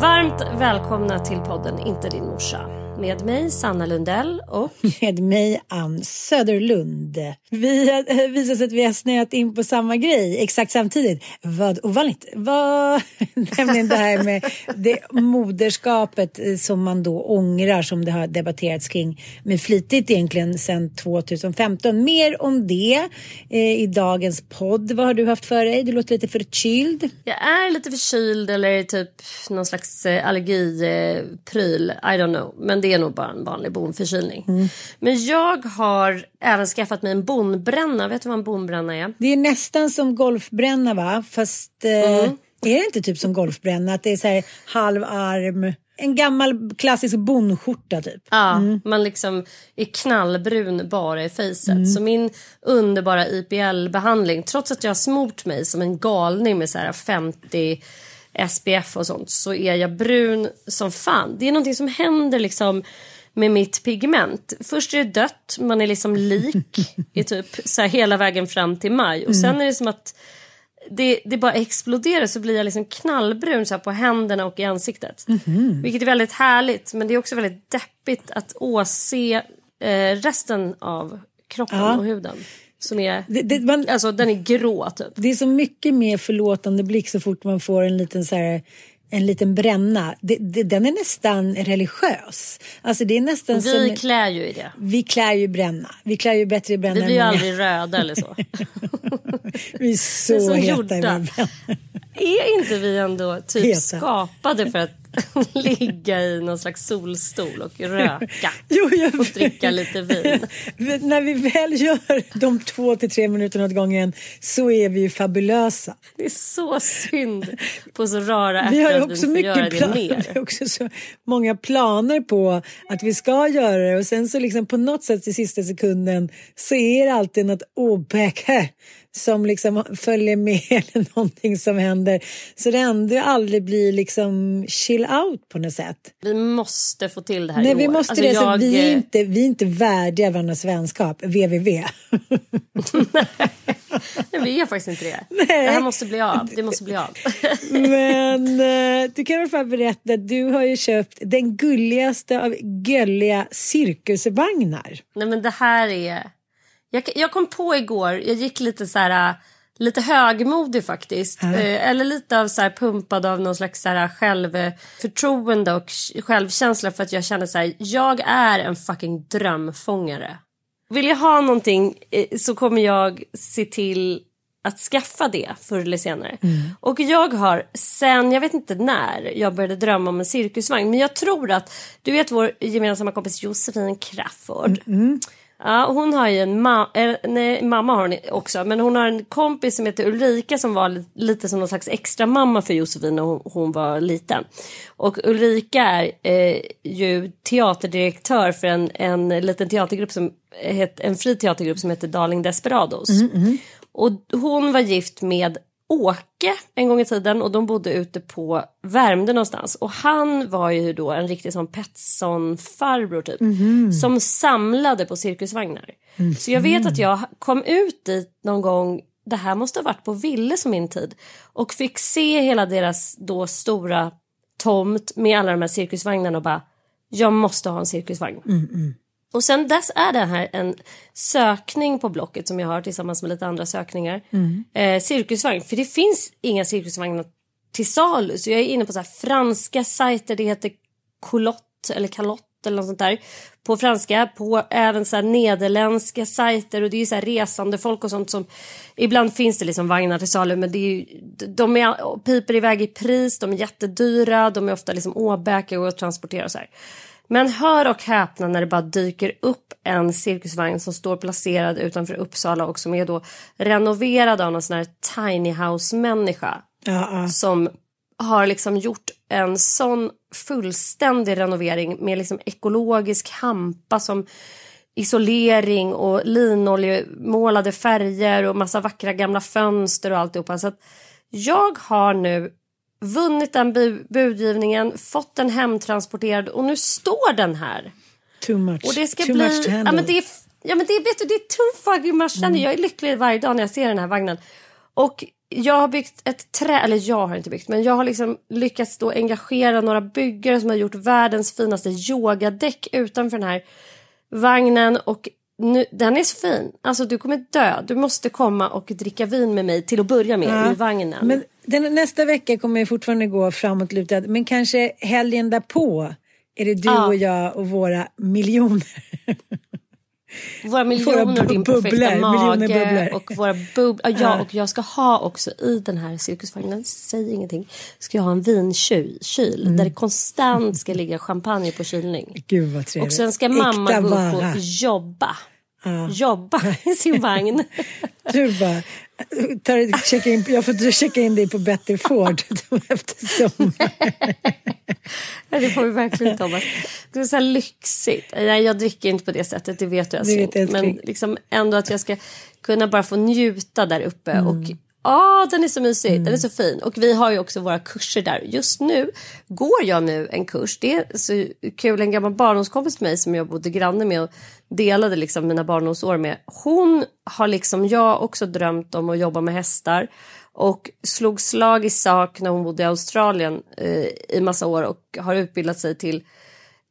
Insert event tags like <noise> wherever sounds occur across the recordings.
Varmt välkomna till podden Inte din morsa. Med mig Sanna Lundell och... <laughs> Med mig Ann Söderlund. Vi har visat sig att vi har snöat in på samma grej exakt samtidigt. Vad ovanligt. Vad... <laughs> Nämligen det här med det moderskapet som man då ångrar som det har debatterats kring med flitigt egentligen sedan 2015. Mer om det eh, i dagens podd. Vad har du haft för dig? Du låter lite förkyld. Jag är lite förkyld eller typ någon slags eh, allergipryl. I don't know. Men det är nog bara en vanlig bonförkylning. Mm. Men jag har även skaffat mig en bonbränna. Vet du vad en bonbränna är? Det är nästan som golfbränna va? Fast eh, mm. är det inte typ som golfbränna? Att det är så här halv arm. En gammal klassisk bondskjorta typ. Ja, mm. man liksom är knallbrun bara i fejset. Mm. Så min underbara IPL-behandling, trots att jag har smort mig som en galning med så här 50 SPF och sånt så är jag brun som fan. Det är någonting som händer liksom med mitt pigment. Först är det dött, man är liksom lik i <laughs> typ så här hela vägen fram till maj och mm. sen är det som att det, det bara exploderar så blir jag liksom knallbrun så på händerna och i ansiktet. Mm. Vilket är väldigt härligt men det är också väldigt deppigt att åse eh, resten av kroppen ja. och huden. Som är, det, det, man, alltså den är grå typ. Det är så mycket mer förlåtande blick så fort man får en liten så här, en liten bränna. Det, det, den är nästan religiös. Alltså det är nästan vi som, klär ju i det. Vi klär ju bränna. Vi klär ju bättre i bränna. Vi blir ju aldrig röda eller så. <laughs> vi är så, är så heta gjorda. Är inte vi ändå typ heta. skapade för att <laughs> ligga i någon slags solstol och röka jo, jag... och dricka lite vin. När vi väl gör de två till tre minuterna åt gången så är vi ju fabulösa. Det är så synd på så rara vi har också mycket plan- <laughs> Vi har också så många planer på att vi ska göra det och sen så liksom på något sätt i sista sekunden så är det alltid något åbäke som liksom följer med eller <laughs> någonting som händer. Så det ändå aldrig blir liksom chill out på något sätt. Vi måste få till det här Nej, i vi år. måste alltså, det. Jag... vi, är inte, vi är inte värdiga varandras vänskap. www. <laughs> Nej, vi är faktiskt inte det. Nej. Det här måste bli av. Det måste bli av. <laughs> Men eh, du kan i alla fall berätta att du har ju köpt den gulligaste av gulliga cirkusvagnar. Nej men det här är jag, jag kom på igår, jag gick lite så här äh, lite högmodig faktiskt. Mm. eller lite av så här, pumpad av någon slags så här, självförtroende och självkänsla för att jag känner så här, jag är en fucking drömfångare. Vill jag ha någonting eh, så kommer jag se till att skaffa det förr eller senare. Och jag har sen, jag vet inte när, jag började drömma om en cirkusvagn. Men jag tror att, du vet vår gemensamma kompis Josefin Crafoord. Ja, hon har ju en ma eh, nej, mamma har hon också, men hon har en kompis som heter Ulrika som var li lite som någon slags extra mamma för Josefin när hon, hon var liten. Och Ulrika är eh, ju teaterdirektör för en, en liten teatergrupp som het, en fri teatergrupp som heter Darling Desperados. Och hon var gift med Åke en gång i tiden och de bodde ute på Värmdö någonstans. Och han var ju då en riktig sån Petson-farbror typ. Som samlade på cirkusvagnar. Så jag vet att jag kom ut dit någon gång, det här måste ha varit på Ville som min tid. Och fick se hela deras då stora tomt med alla de här cirkusvagnarna och bara, jag måste ha en cirkusvagn. Och sen dess är det här en sökning på Blocket som jag har tillsammans med lite andra sökningar. Eh, cirkusvagn, för det finns inga cirkusvagnar till salu. Så jag är inne på så här franska sajter, det heter Colott eller Kalott eller något sånt där. På franska, på även så här nederländska sajter och det är ju så här resande folk och sånt som ibland finns det liksom vagnar till salu men det är ju, de är, piper iväg i pris, de är jättedyra, de är ofta liksom åbäkiga och att transportera och så här. Men hör och häpna när det bara dyker upp en cirkusvagn som står placerad utanför Uppsala och som är då renoverad av någon sån här tiny house människa Ja, ja. som har liksom gjort en sån fullständig renovering med liksom ekologisk hampa som isolering och linoljemålade färger och massa vackra gamla fönster och alltihopa. Så att jag har nu vunnit den bu- budgivningen, fått den hemtransporterad och nu står den här. Too much. Och det ska Too bli... ja, men det är, ja men det vet du, det är too fucking much. Mm. Jag är lycklig varje dag när jag ser den här vagnen. Och jag har byggt ett trä, eller jag har inte byggt, men jag har liksom lyckats då engagera några byggare som har gjort världens finaste yogadäck utanför den här vagnen och nu, den är så fin. Alltså du kommer dö. Du måste komma och dricka vin med mig till att börja med Ja, i vagnen. Men den, nästa vecka kommer jag fortfarande gå framåtlutad. Men kanske helgen därpå är det du Ja. och jag och våra miljoner. <laughs> Våra miljoner och din perfekta bubblor, mage miljoner bubblor. och våra bub ja, och jag ska ha också i den här cirkusvagnen, säg ingenting, ska jag ha en vinkyl kyl, Mm. där det konstant ska ligga champagne på kylning. Gud vad trevligt. Och sen ska mamma Äkta gå upp vara. och jobba. Jobba i sin vagn. <laughs> Du bara, tar, in, jag får checka in dig på Betty Ford <laughs> efter sommaren. Ja, det får vi verkligen Thomas. Det är så här lyxigt. Nej, jag dricker inte på det sättet, det vet du älskling. jag. Men liksom ändå att jag ska kunna bara få njuta där uppe. Och ja, den är så mysig, den är så fin. Och vi har ju också våra kurser där. Just nu går jag nu en kurs. Det är så kul, en gammal barndomskompis till mig som jag bodde granne med och delade liksom mina barndomsår med. Hon har liksom jag också drömt om att jobba med hästar och slog slag i sak när hon bodde i Australien eh, i massa år och har utbildat sig till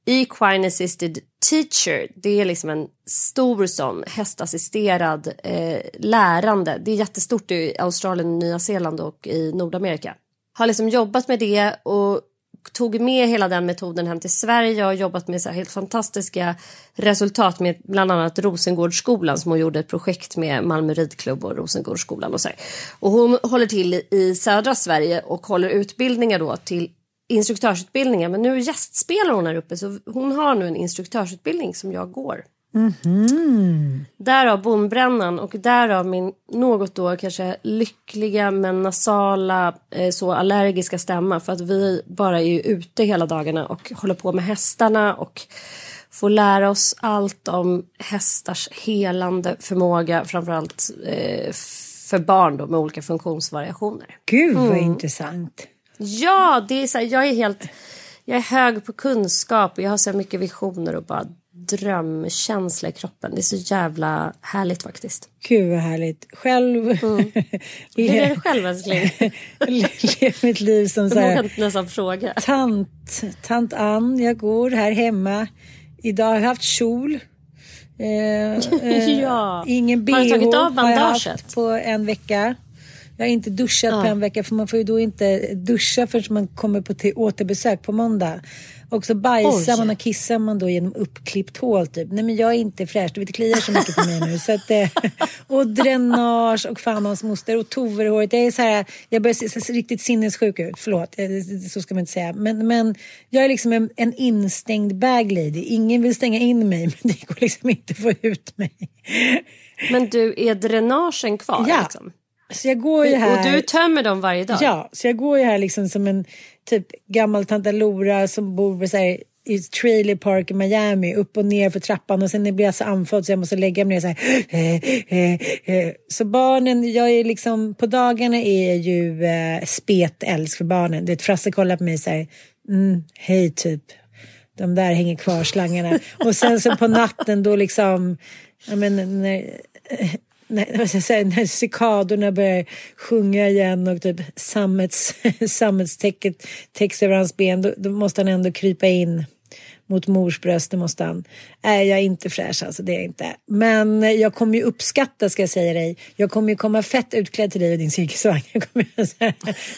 Equine Assisted Teacher. Det är liksom en stor sån hästassisterad eh, lärande. Det är jättestort i Australien, Nya Zeeland och i Nordamerika. Har liksom jobbat med det och tog med hela den metoden hem till Sverige och har jobbat med så här helt fantastiska resultat med bland annat Rosengårdsskolan som hon gjorde ett projekt med Malmö ridklubb och Rosengårdsskolan och så här. Och hon håller till i södra Sverige och håller utbildningar då till instruktörsutbildningar men nu gästspelar hon här uppe så hon har nu en instruktörsutbildning som jag går. Därav bondbrännan och därav min något då kanske lyckliga men nasala eh, så allergiska stämma för att vi bara är ju ute hela dagarna och håller på med hästarna och får lära oss allt om hästars helande förmåga framförallt eh, för barn då med olika funktionsvariationer. Gud vad Mm. intressant. Ja, det är så här, jag är helt... Jag är hög på kunskap och jag har så mycket visioner och bara drömkänsla i kroppen. Det är så jävla härligt faktiskt. Gud vad härligt. Själv Mm. <laughs> Hur är det själv älskling? <laughs> lever mitt liv som så här, nästan fråga. tant, tant Ann. Jag går här hemma. Idag har jag haft kjol. Eh, <laughs> eh, Ja. Ingen bh Har tagit av har jag haft på en vecka. Jag har inte duschat på en vecka för man får ju då inte duscha förrän man kommer på till återbesök på måndag. Och så bajsar Oj. man och kissar man då genom uppklippt hål typ. Nej men jag är inte fräsch, du vet det kliar så mycket på mig nu. Så att, eh, <laughs> och dränage och fan hans moster och toverhåret. Jag är så här, jag börjar se, se riktigt sinnessjuk ut. Förlåt, eh, så ska man inte säga. Men, men jag är liksom en, en instängd bag lady. Ingen vill stänga in mig <laughs> men det går liksom inte att få ut mig. Men du, är dränagen kvar? Ja. Liksom? Så jag går ju här. Och du tömmer dem varje dag? Ja, så jag går ju här liksom som en typ gammal tanta Lora som bor så här, i trailer park i Miami, upp och ner för trappan och sen blir jag så andfådd så jag måste lägga mig ner så här. Eh, eh, eh. Så barnen, jag är liksom, på dagarna är jag ju eh, spetälsk för barnen. Du vet, Frasse kollar på mig så här, mm, hej typ. De där hänger kvar slangarna. Och sen så på natten då liksom, ja men när, när, vad ska jag säga, när cikadorna börjar sjunga igen och typ sammets, <laughs> sammetstäcket täcks över hans ben, då, då måste han ändå krypa in mot mors bröst, det måste han. Äh, är jag inte fräsch alltså, det är jag inte. Men jag kommer ju uppskatta, ska jag säga dig. Jag kommer ju komma fett utklädd till dig och din cirkusvagn. Jag kommer ju ha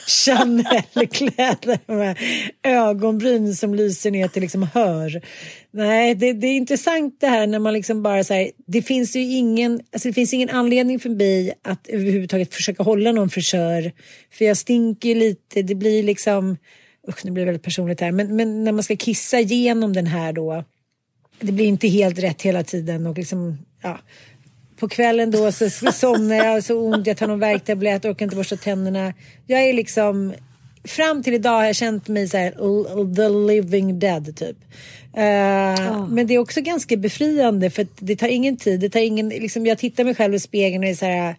Chanel-kläder med ögonbryn som lyser ner till liksom hör. Nej, det, det är intressant det här när man liksom bara så här, det finns ju ingen, alltså det finns ingen anledning för mig att överhuvudtaget försöka hålla någon frisör. För jag stinker ju lite, det blir liksom, usch nu blir det väldigt personligt här, men, men när man ska kissa igenom den här då, det blir inte helt rätt hela tiden och liksom, ja. På kvällen då så somnar jag så ont, jag tar någon värktablett, orkar inte borsta tänderna. Jag är liksom, fram till idag har jag känt mig så här, the living dead typ. Eh, Men det är också ganska befriande för det tar ingen tid. Det tar ingen, liksom, jag tittar mig själv i spegeln och är så här,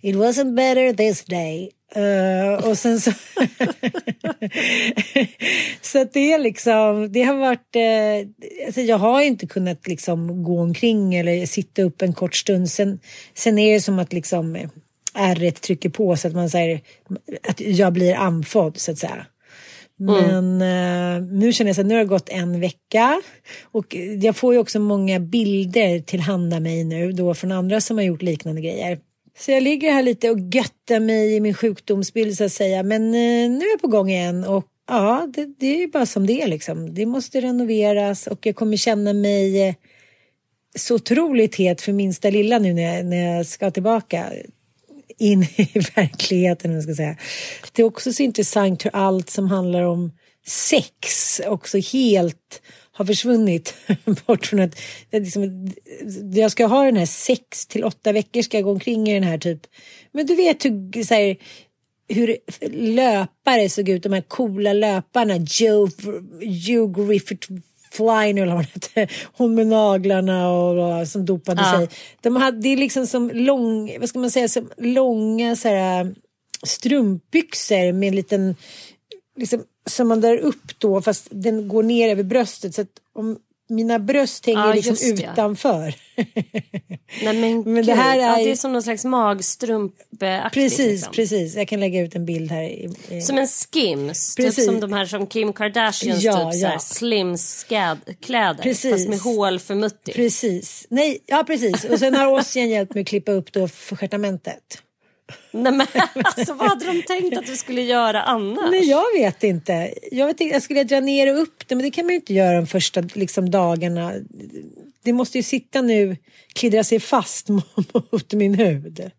it wasn't better this day. Eh, och sen så... <laughs> så att det är liksom, det har varit, eh, alltså jag har inte kunnat liksom gå omkring eller sitta upp en kort stund. Sen, sen är det som att liksom eh, ärret trycker på så att man säger att jag blir andfådd så att säga. Men eh, nu känner jag så att nu har det gått en vecka och jag får ju också många bilder tillhanda mig nu då från andra som har gjort liknande grejer. Så jag ligger här lite och göttar mig i min sjukdomsbild så att säga. Men eh, nu är jag på gång igen och ja, det, det är ju bara som det är liksom. Det måste renoveras och jag kommer känna mig eh, så otroligt het för minsta lilla nu när jag, när jag ska tillbaka in i <laughs> verkligheten. om jag Ska säga. Det är också så intressant hur allt som handlar om sex också helt har försvunnit <laughs> bort från att liksom, jag ska ha den här sex till åtta veckor ska jag gå omkring i den här typ. Men du vet hur så här, hur löpare såg ut, de här coola löparna, Joe, Joe Griffith Fliner eller vad hette, hon med naglarna och, och som dopade Ja. sig. De hade det är liksom som lång, vad ska man säga, som långa så här, strumpbyxor med en liten, liksom, som man drar upp då fast den går ner över bröstet så att om mina bröst hänger Ja, liksom just utanför. <laughs> Nej men, Men det här är ja, det är som någon slags magstrumpaktigt. precis, liksom. precis. Jag kan lägga ut en bild här. I. Som en skims, typ Precis. som de här som Kim Kardashians Ja, typ ja. såhär slim skad- kläder. Precis. Fast med hål för mutti. Precis. Nej, ja precis. Och sen har Ossian hjälpt mig att klippa upp då för stjärtamentet. Nej men alltså vad hade de tänkt att du skulle göra annars? Nej, jag vet inte. Jag, vet inte. jag skulle dra ner och upp det, men det kan man ju inte göra de första liksom, dagarna. Det måste ju sitta nu, klidra sig fast <laughs> mot min hud.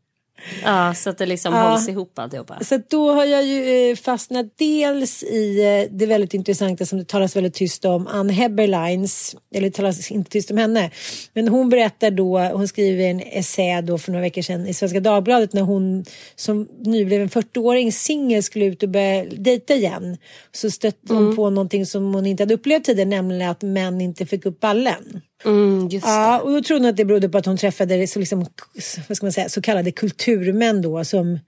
Ja, så att det liksom Ja. hålls ihop alltihopa. Så då har jag ju eh, fastnat dels i eh, det väldigt intressanta som det talas väldigt tyst om, Ann Heberleins, eller det talas inte tyst om henne, men hon berättar då, hon skriver en essä då för några veckor sedan i Svenska Dagbladet när hon som nybliven 40-åring singel skulle ut och börja dejta igen. Så stötte hon på någonting som hon inte hade upplevt tidigare, nämligen att män inte fick upp ballen. Mm. Ja, och då trodde hon att det berodde på att hon träffade så, liksom, vad ska man säga, så kallade kulturmän då som,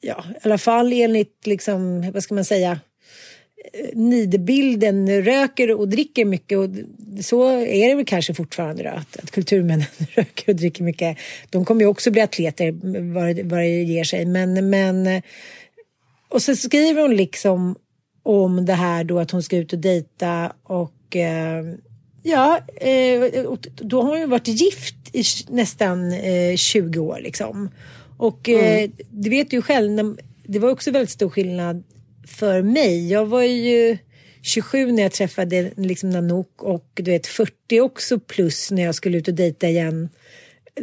ja, i alla fall enligt, liksom, vad ska man säga, eh, nidbilden röker och dricker mycket och så är det väl kanske fortfarande då, att, att kulturmännen <laughs> röker och dricker mycket. De kommer ju också bli atleter vad det, vad det ger sig, men, men och så skriver hon liksom om det här då att hon ska ut och dejta och eh, ja, eh, då har hon ju varit gift i nästan eh, 20 år liksom. Och eh, du vet ju själv, det var också väldigt stor skillnad för mig. Jag var ju 27 när jag träffade liksom Nanook och du vet 40 också plus när jag skulle ut och dejta igen.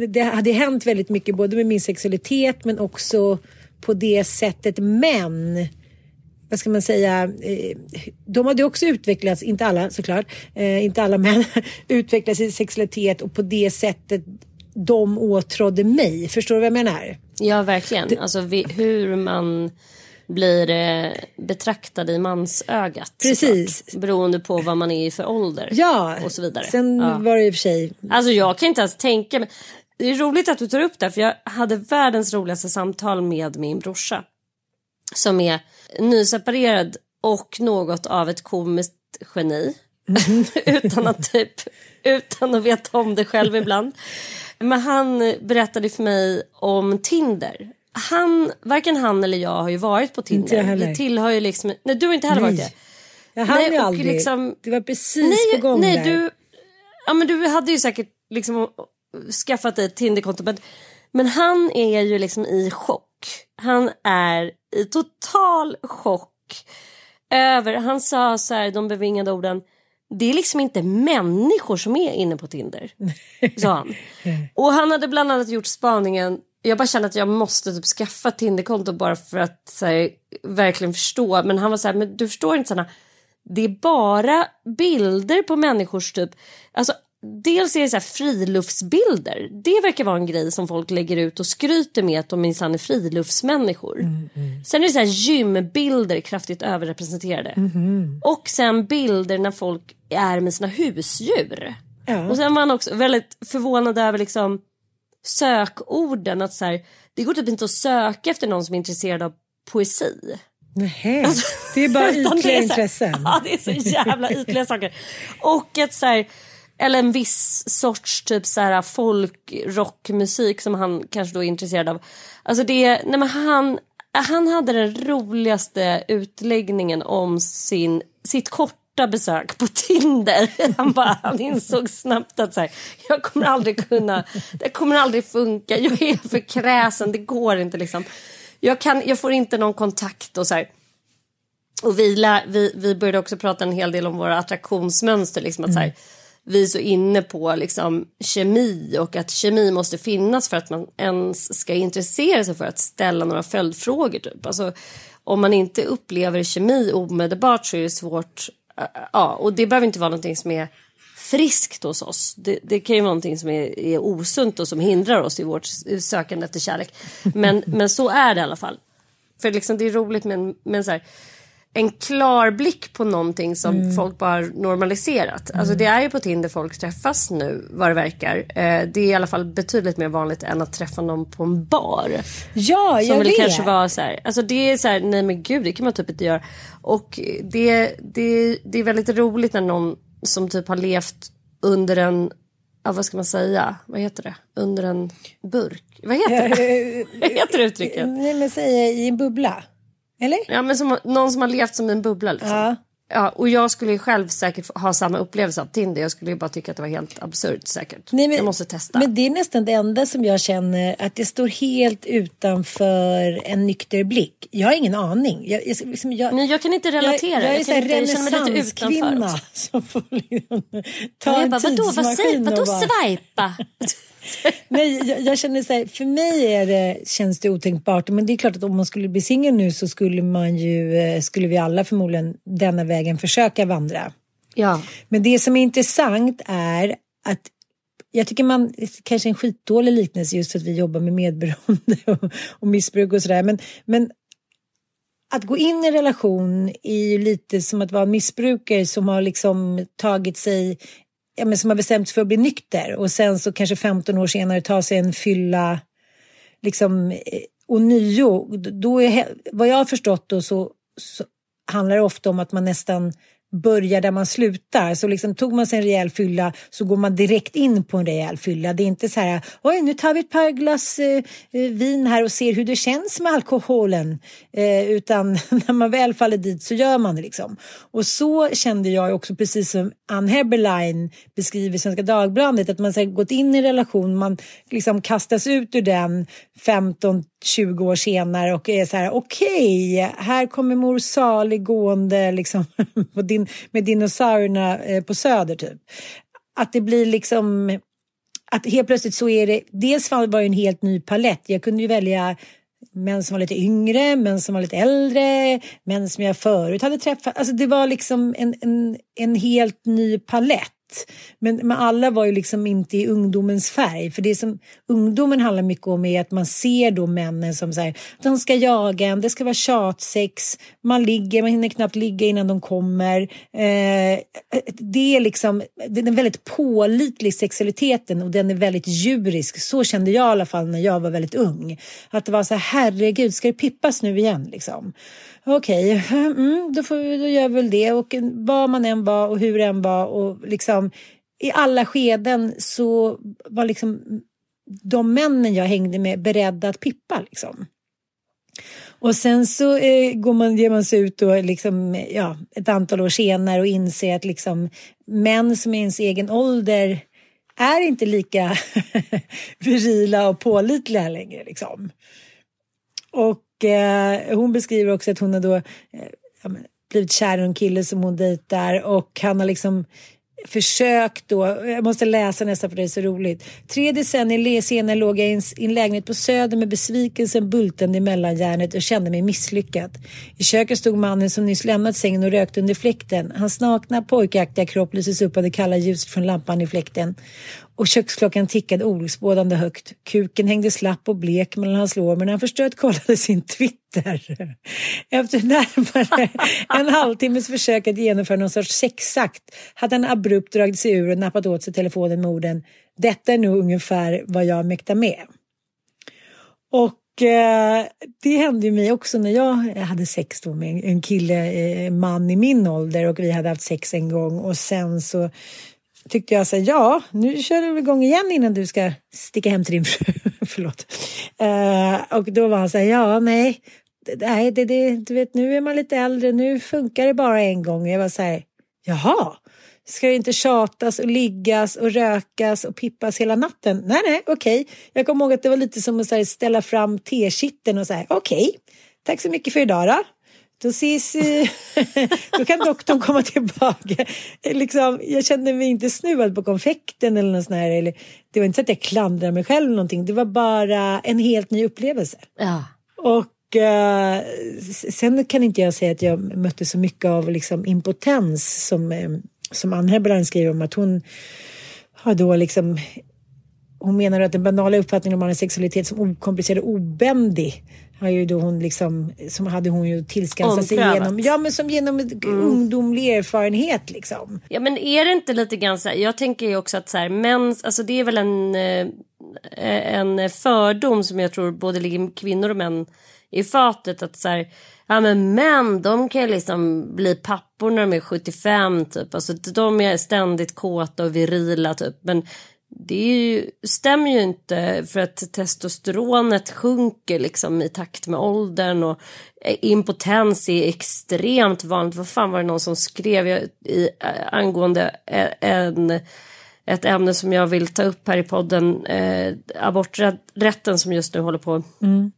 Det hade hänt väldigt mycket både med min sexualitet men också på det sättet. Men vad ska man säga, eh, de hade också utvecklats, inte alla såklart, eh, inte alla <laughs> män, utvecklats i sexualitet och på det sättet de åtrådde mig. Förstår du vad jag menar? Ja, verkligen. Alltså vi, hur man blir eh, betraktad i mansögat. Precis. Såklart, beroende på vad man är i för ålder. Ja, och så vidare. sen ja. var det i och för sig... Alltså jag kan inte ens tänka mig. Det är roligt att du tar upp det för jag hade världens roligaste samtal med min brorsa. Som är nyseparerad och något av ett komiskt geni. <laughs> utan att typ, utan att veta om det själv ibland. Men han berättade för mig om Tinder. Han, varken han eller jag har ju varit på Tinder. Inte tillhör ju liksom, nej du har inte heller Nej. varit det. Jag hann Nej, ju aldrig. liksom- det var precis Nej, på gång nej där. du, ja, men du hade ju säkert liksom skaffat dig ett Tinderkonto. Men, men han är ju liksom i chock. Han är i total chock över, han sa så här, de bevingade orden, det är liksom inte människor som är inne på Tinder. <laughs> Sa han. Och han hade bland annat gjort spaningen, jag bara kände att jag måste typ skaffa Tinderkonto bara för att så här, verkligen förstå. Men han var så här, men du förstår inte Sanna, det är bara bilder på människors typ, alltså dels är det så här friluftsbilder. Det verkar vara en grej som folk lägger ut och skryter med att de minsann är friluftsmänniskor. Sen är det så här gymbilder kraftigt överrepresenterade. Och sen bilder när folk är med sina husdjur. Ja. Och sen var han också väldigt förvånad över liksom sökorden. Att så här, det går typ inte att söka efter någon som är intresserad av poesi. Nähä. det är bara <laughs> ytliga intressen. <laughs> Ja, det är så jävla ytliga saker. Och att så här, eller en viss sorts typ så här folkrockmusik som han kanske då är intresserad av. Alltså det, nej men han, han hade den roligaste utläggningen om sin, sitt korta besök på Tinder. <laughs> Han, bara, han insåg snabbt att så här, jag kommer aldrig kunna, det kommer aldrig funka, jag är för kräsen, det går inte liksom. Jag, kan, jag får inte någon kontakt och så här. Och vi, lär, vi, vi började också prata en hel del om våra attraktionsmönster. Liksom, att så här, vi är så inne på liksom, kemi och att kemi måste finnas för att man ens ska intressera sig för att ställa några följdfrågor. Typ. Alltså, om man inte upplever kemi omedelbart så är det svårt. Äh, äh, ja, och det behöver inte vara någonting som är friskt hos oss. Det, det kan ju vara någonting som är, är osunt och som hindrar oss i vårt sökande efter kärlek. Men, men så är det i alla fall. För liksom, det är roligt med med så här, en klar blick på någonting som folk bara normaliserat. Alltså det är ju på Tinder folk träffas nu vad det verkar. Eh, det är i alla fall betydligt mer vanligt än att träffa någon på en bar. Ja, jag vet. kanske var så här, alltså det är så här, nej men gud det kan man typ inte göra. Och det, det, det är väldigt roligt när någon som typ har levt under en, ja vad ska man säga, vad heter det, under en burk. Vad heter det? <laughs> vad heter det uttrycket? Nej, men säg i en bubbla. Eller? Ja men som, någon som har levt som en bubbla liksom. Ja. Ja, och jag skulle ju själv säkert ha samma upplevelse av Tinder. Jag skulle ju bara tycka att det var helt absurt säkert. Nej, men, jag måste testa. Men det är nästan det enda som jag känner att det står helt utanför en nykter blick. Jag har ingen aning. Jag, jag, liksom, jag, Nej, jag kan inte relatera. Jag, jag är utanför renässanskvinna <laughs> som får liksom ta jag en bara, vadå, vad säger, tidsmaskin vadå och bara... swipa? <laughs> <laughs> Nej, jag, jag känner så här, för mig är det, känns det otänkbart. Men det är klart att om man skulle bli singel nu så skulle man ju, eh, skulle vi alla förmodligen denna vägen försöka vandra. ja. Men det som är intressant är att jag tycker man, kanske en skitdålig liknelse just för att vi jobbar med medberoende <laughs> och, och missbruk och sådär. Men, men att gå in i en relation är ju lite som att vara en missbrukare som har liksom tagit sig, ja men som har bestämt sig för att bli nykter och sen så kanske 15 år senare tar sig en fylla liksom eh, och ånyo. Då är, vad jag har förstått då så, så handlar det ofta om att man nästan börjar där man slutar. Så liksom tog man sig en rejäl fylla så går man direkt in på en rejäl fylla. Det är inte så här, oj nu tar vi ett par glas eh, eh vin här och ser hur det känns med alkoholen. Eh, utan <laughs> när man väl faller dit så gör man det liksom. Och så kände jag också precis som Ann Heberlein beskriver i Svenska Dagbladet. Att man har gått in i en relation, man liksom kastas ut ur den 15 20 år senare och är så här okej, okay, här kommer mor Sali gående liksom, <laughs> din, med dinosaurierna eh, på Söder typ. Att det blir liksom att helt plötsligt så är det, dels var det en helt ny palett. Jag kunde ju välja män som var lite yngre, män som var lite äldre, män som jag förut hade träffat. Alltså det var liksom en, en, en helt ny palett. Men, men alla var ju liksom inte i ungdomens färg. För det som ungdomen handlar mycket om är att man ser då männen som säger de ska jaga en, det ska vara tjatsex, man ligger, man hinner knappt ligga innan de kommer. Eh, eh, det är liksom, den är väldigt pålitlig sexualiteten och den är väldigt djurisk. Så kände jag i alla fall när jag var väldigt ung. Att det var så här, herregud, ska det pippas nu igen liksom? Okej, okay, <laughs> mm, då, får vi, då gör vi väl det. Och vad man än var och hur än var och liksom i alla skeden så var liksom de männen jag hängde med beredda att pippa liksom. Och sen så eh, går man, ger man sig ut och liksom, ja, ett antal år senare och inser att liksom, män som är ens egen ålder är inte lika <laughs> virila och pålitliga längre. Liksom. Och eh, hon beskriver också att hon har då eh, blivit kär i en kille som hon dejtar och han har liksom försökt då, jag måste läsa nästan för det är så roligt. Tre decennier senare låg jag i en lägenhet på Söder med besvikelsen bultande i mellanjärnet och kände mig misslyckad. I köket stod mannen som nyss lämnat sängen och rökte under fläkten. Hans nakna pojkaktiga kropp lyses upp av det kalla ljuset från lampan i fläkten och köksklockan tickade olycksbådande högt. Kuken hängde slapp och blek mellan hans lår men han förstört kollade sin Twitter. <laughs> Efter närmare en halvtimmes försök att genomföra någon sorts sexakt hade han abrupt dragit sig ur och nappat åt sig telefonen med orden Detta är nog ungefär vad jag mäktar med. Och eh, det hände ju mig också när jag hade sex då med en kille, eh, man i min ålder och vi hade haft sex en gång och sen så tyckte jag så här, ja, nu kör du igång igen innan du ska sticka hem till din fru. <laughs> Förlåt. Uh, och då var han så här, ja, nej, nej, det, det, du vet, nu är man lite äldre, nu funkar det bara en gång. Jag var så här, jaha, ska det inte tjatas och liggas och rökas och pippas hela natten? Nej, nej, okej. Okay. Jag kommer ihåg att det var lite som att här, ställa fram tekitteln och säga, okej, okay, tack så mycket för idag då. Då ses... <laughs> då kan doktorn komma tillbaka. Liksom, jag kände mig inte snuvad på konfekten eller något sånt här. Eller, det var inte så att jag klandrade mig själv eller någonting. Det var bara en helt ny upplevelse. Ja. Och uh, sen kan inte jag säga att jag mötte så mycket av liksom, impotens som, uh, som Ann Heberlein skriver om att hon har då liksom hon menar att den banala uppfattningen om mannens sexualitet som okomplicerad och obändig har ju då hon liksom, som hade hon ju tillskansat sig genom, ja men som genom mm. ungdomlig erfarenhet liksom. Ja men är det inte lite grann så här, jag tänker ju också att så här, mäns, alltså det är väl en, eh, en fördom som jag tror både ligger kvinnor och män i fatet att så här, ja men män de kan ju liksom bli pappor när de är 75 typ, alltså de är ständigt kåta och virila typ, men det ju, stämmer ju inte för att testosteronet sjunker liksom i takt med åldern och impotens är extremt vanligt. Vad fan var det någon som skrev i, angående en, ett ämne som jag vill ta upp här i podden, eh, aborträtten som just nu håller på mm.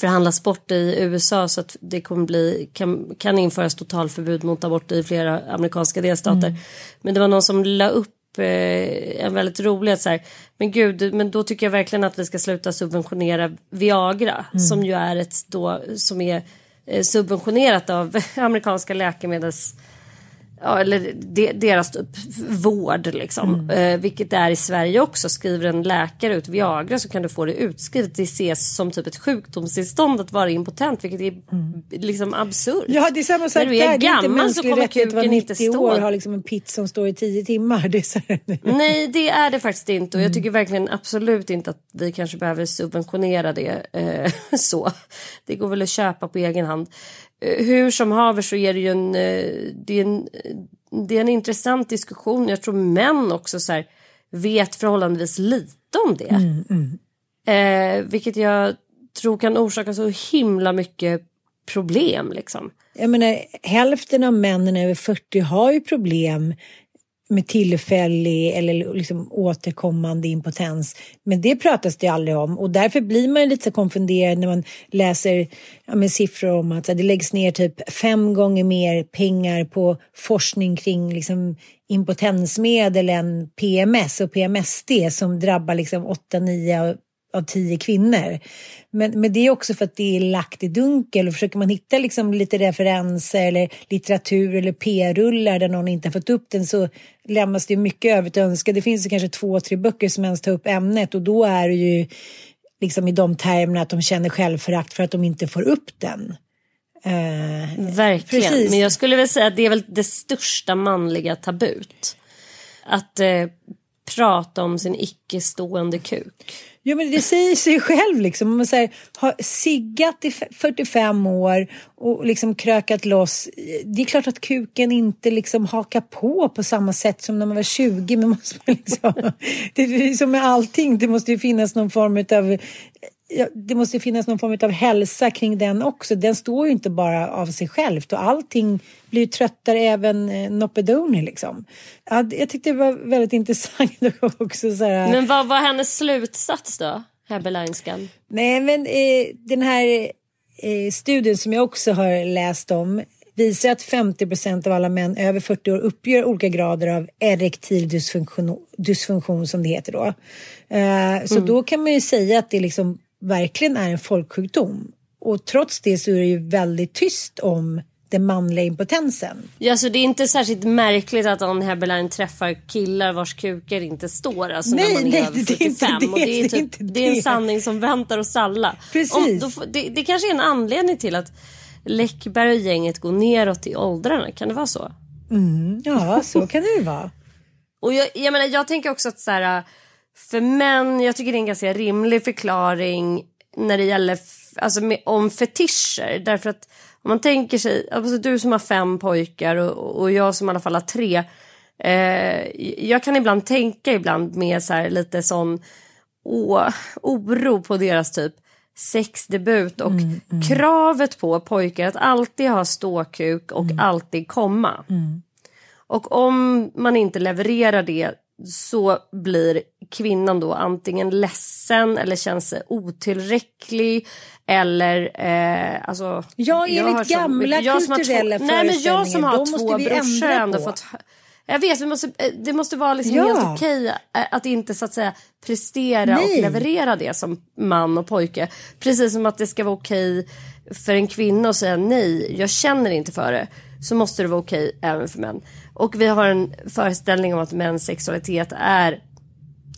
förhandlas bort i USA så att det kommer bli, kan, kan införas totalförbud mot abort i flera amerikanska delstater. Mm. Men det var någon som la upp eh, en väldigt rolig att så här, men gud, men då tycker jag verkligen att vi ska sluta subventionera Viagra mm. som ju är ett då som är eh, subventionerat av <laughs> amerikanska läkemedels ja, eller de, deras typ vård liksom. Mm. Eh, vilket det är i Sverige också. Skriver en läkare ut Viagra så kan du få det utskrivet. Det ses som typ ett sjukdomstillstånd att vara impotent vilket är mm. liksom absurt. Ja det är samma sak där. Det är inte mänsklig rättighet att vara 90 år och ha liksom en pizza som står i 10 timmar. <laughs> Det Nej det är det faktiskt inte och jag mm. tycker verkligen absolut inte att vi kanske behöver subventionera det eh, <laughs> så. Det går väl att köpa på egen hand. Eh, hur som haver så är det ju en, eh, det är en, det är en intressant diskussion. Jag tror män också så här, vet förhållandevis lite om det. Mm, mm. Eh, vilket jag tror kan orsaka så himla mycket problem liksom. Jag menar, hälften av männen över 40 har ju problem med tillfällig eller liksom återkommande impotens. Men det pratas det aldrig om och därför blir man lite så konfunderad när man läser ja, med siffror om att det läggs ner typ fem gånger mer pengar på forskning kring liksom, impotensmedel än PMS och PMSD som drabbar liksom 8-9 av tio kvinnor. Men, men det är också för att det är lagt i dunkel och försöker man hitta liksom lite referenser eller litteratur eller p-rullar där någon inte har fått upp den så lämnas det mycket övrigt att önska. Det finns kanske två, tre böcker som ens tar upp ämnet och då är det ju liksom i de termerna att de känner självförakt för att de inte får upp den. Uh, Verkligen, precis. men jag skulle väl säga att det är väl det största manliga tabut. Att uh, prata om sin icke-stående kuk. Jo, men det säger sig själv. Liksom. Man säger, har siggat i 45 år och liksom krökat loss. Det är klart att kuken inte liksom hakar på på samma sätt som när man var 20. Men måste man <laughs> liksom, det är som med allting, det måste ju finnas någon form av ja, det måste finnas någon form av hälsa kring den också. Den står ju inte bara av sig självt och allting blir tröttare, även eh, Nopedoni liksom. Ja, jag tyckte det var väldigt <laughs> intressant också. Så här, men vad var hennes slutsats då, Hebbelainskan? Nej, men eh, den här eh, studien som jag också har läst om visar att 50 procent av alla män över 40 år uppger olika grader av erektil dysfunktion, dysfunktion som det heter då. Uh, så mm. då kan man ju säga att det liksom verkligen är en folksjukdom. Och trots det så är det ju väldigt tyst om den manliga impotensen. Ja, så det är inte särskilt märkligt att On Heberlein träffar killar vars kukar inte står alltså nej, när man är nej, över 45. Det, och det, är typ, det, är en sanning som väntar oss alla. Precis. Om, då, det, det kanske är en anledning till att Läckberg och gänget går neråt i åldrarna. Kan det vara så? Mm, ja, så kan det vara. och jag, jag, menar, jag tänker också att så här, för män, jag tycker det är en ganska rimlig förklaring när det gäller alltså med, om fetischer. Därför att om man tänker sig, alltså du som har fem pojkar och, och jag som i alla fall har tre. Eh, jag kan ibland tänka ibland med så här, lite sån å, oro på deras typ sexdebut och mm, mm. kravet på pojkar att alltid ha ståkuk och mm. alltid komma. Mm. Och om man inte levererar det så blir kvinnan då antingen ledsen eller känner sig otillräcklig eller eh, alltså. Ja, enligt gamla som, kulturella två, Nej men jag som har två brorsor har ändå fått jag vet, vi måste, eh, det måste vara liksom ja. helt okej eh, att inte så att säga prestera nej. och leverera det som man och pojke. Precis som att det ska vara okej för en kvinna att säga nej, jag känner inte för det. Så måste det vara okej även för män. Och vi har en föreställning om att mäns sexualitet är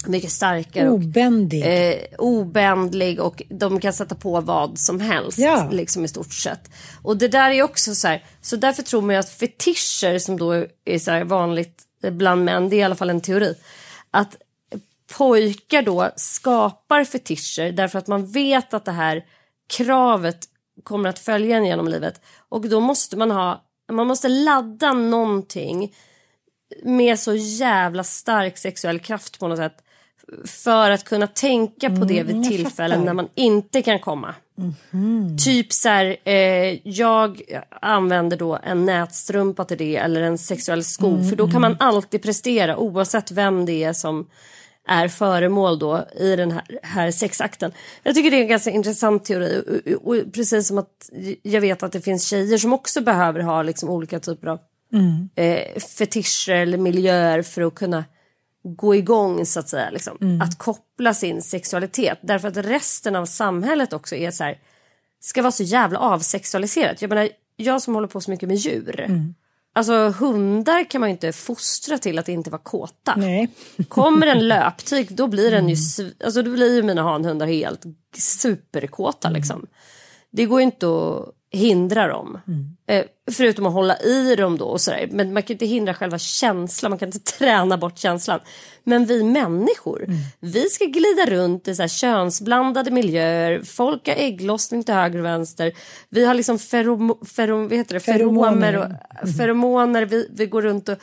mycket starkare. Obändig. Och, eh, obändlig och de kan sätta på vad som helst. Ja. Liksom i stort sett. Och det där är också så här. Så därför tror man ju att fetischer som då är så vanligt bland män. Det är i alla fall en teori. Att pojkar då skapar fetischer därför att man vet att det här kravet kommer att följa en genom livet. Och då måste man ha man måste ladda någonting med så jävla stark sexuell kraft på något sätt för att kunna tänka på det vid mm, tillfällen när man inte kan komma. Mm. Typ så här, eh, jag använder då en nätstrumpa till det eller en sexuell sko mm. för då kan man alltid prestera oavsett vem det är som är föremål då i den här, här sexakten. Jag tycker det är en ganska intressant teori och, och, och, precis som att jag vet att det finns tjejer som också behöver ha liksom olika typer av mm. eh, fetischer eller miljöer för att kunna gå igång så att säga. Liksom. Mm. Att koppla sin sexualitet därför att resten av samhället också är så här ska vara så jävla avsexualiserat. Jag menar, jag som håller på så mycket med djur. Mm. Alltså hundar kan man ju inte fostra till att inte vara kåta. Nej. <laughs> Kommer en löptyg då blir den ju, alltså då blir ju mina hanhundar helt superkåta mm. liksom. Det går ju inte att hindra dem. Mm. Eh, förutom att hålla i dem då och sådär. Men man kan inte hindra själva känslan, man kan inte <laughs> träna bort känslan. Men vi människor, mm. vi ska glida runt i så här könsblandade miljöer. Folk har ägglossning till höger och vänster. Vi har liksom ferom, ferom, vad heter det? feromoner. Och, mm. feromoner. Vi, vi går runt och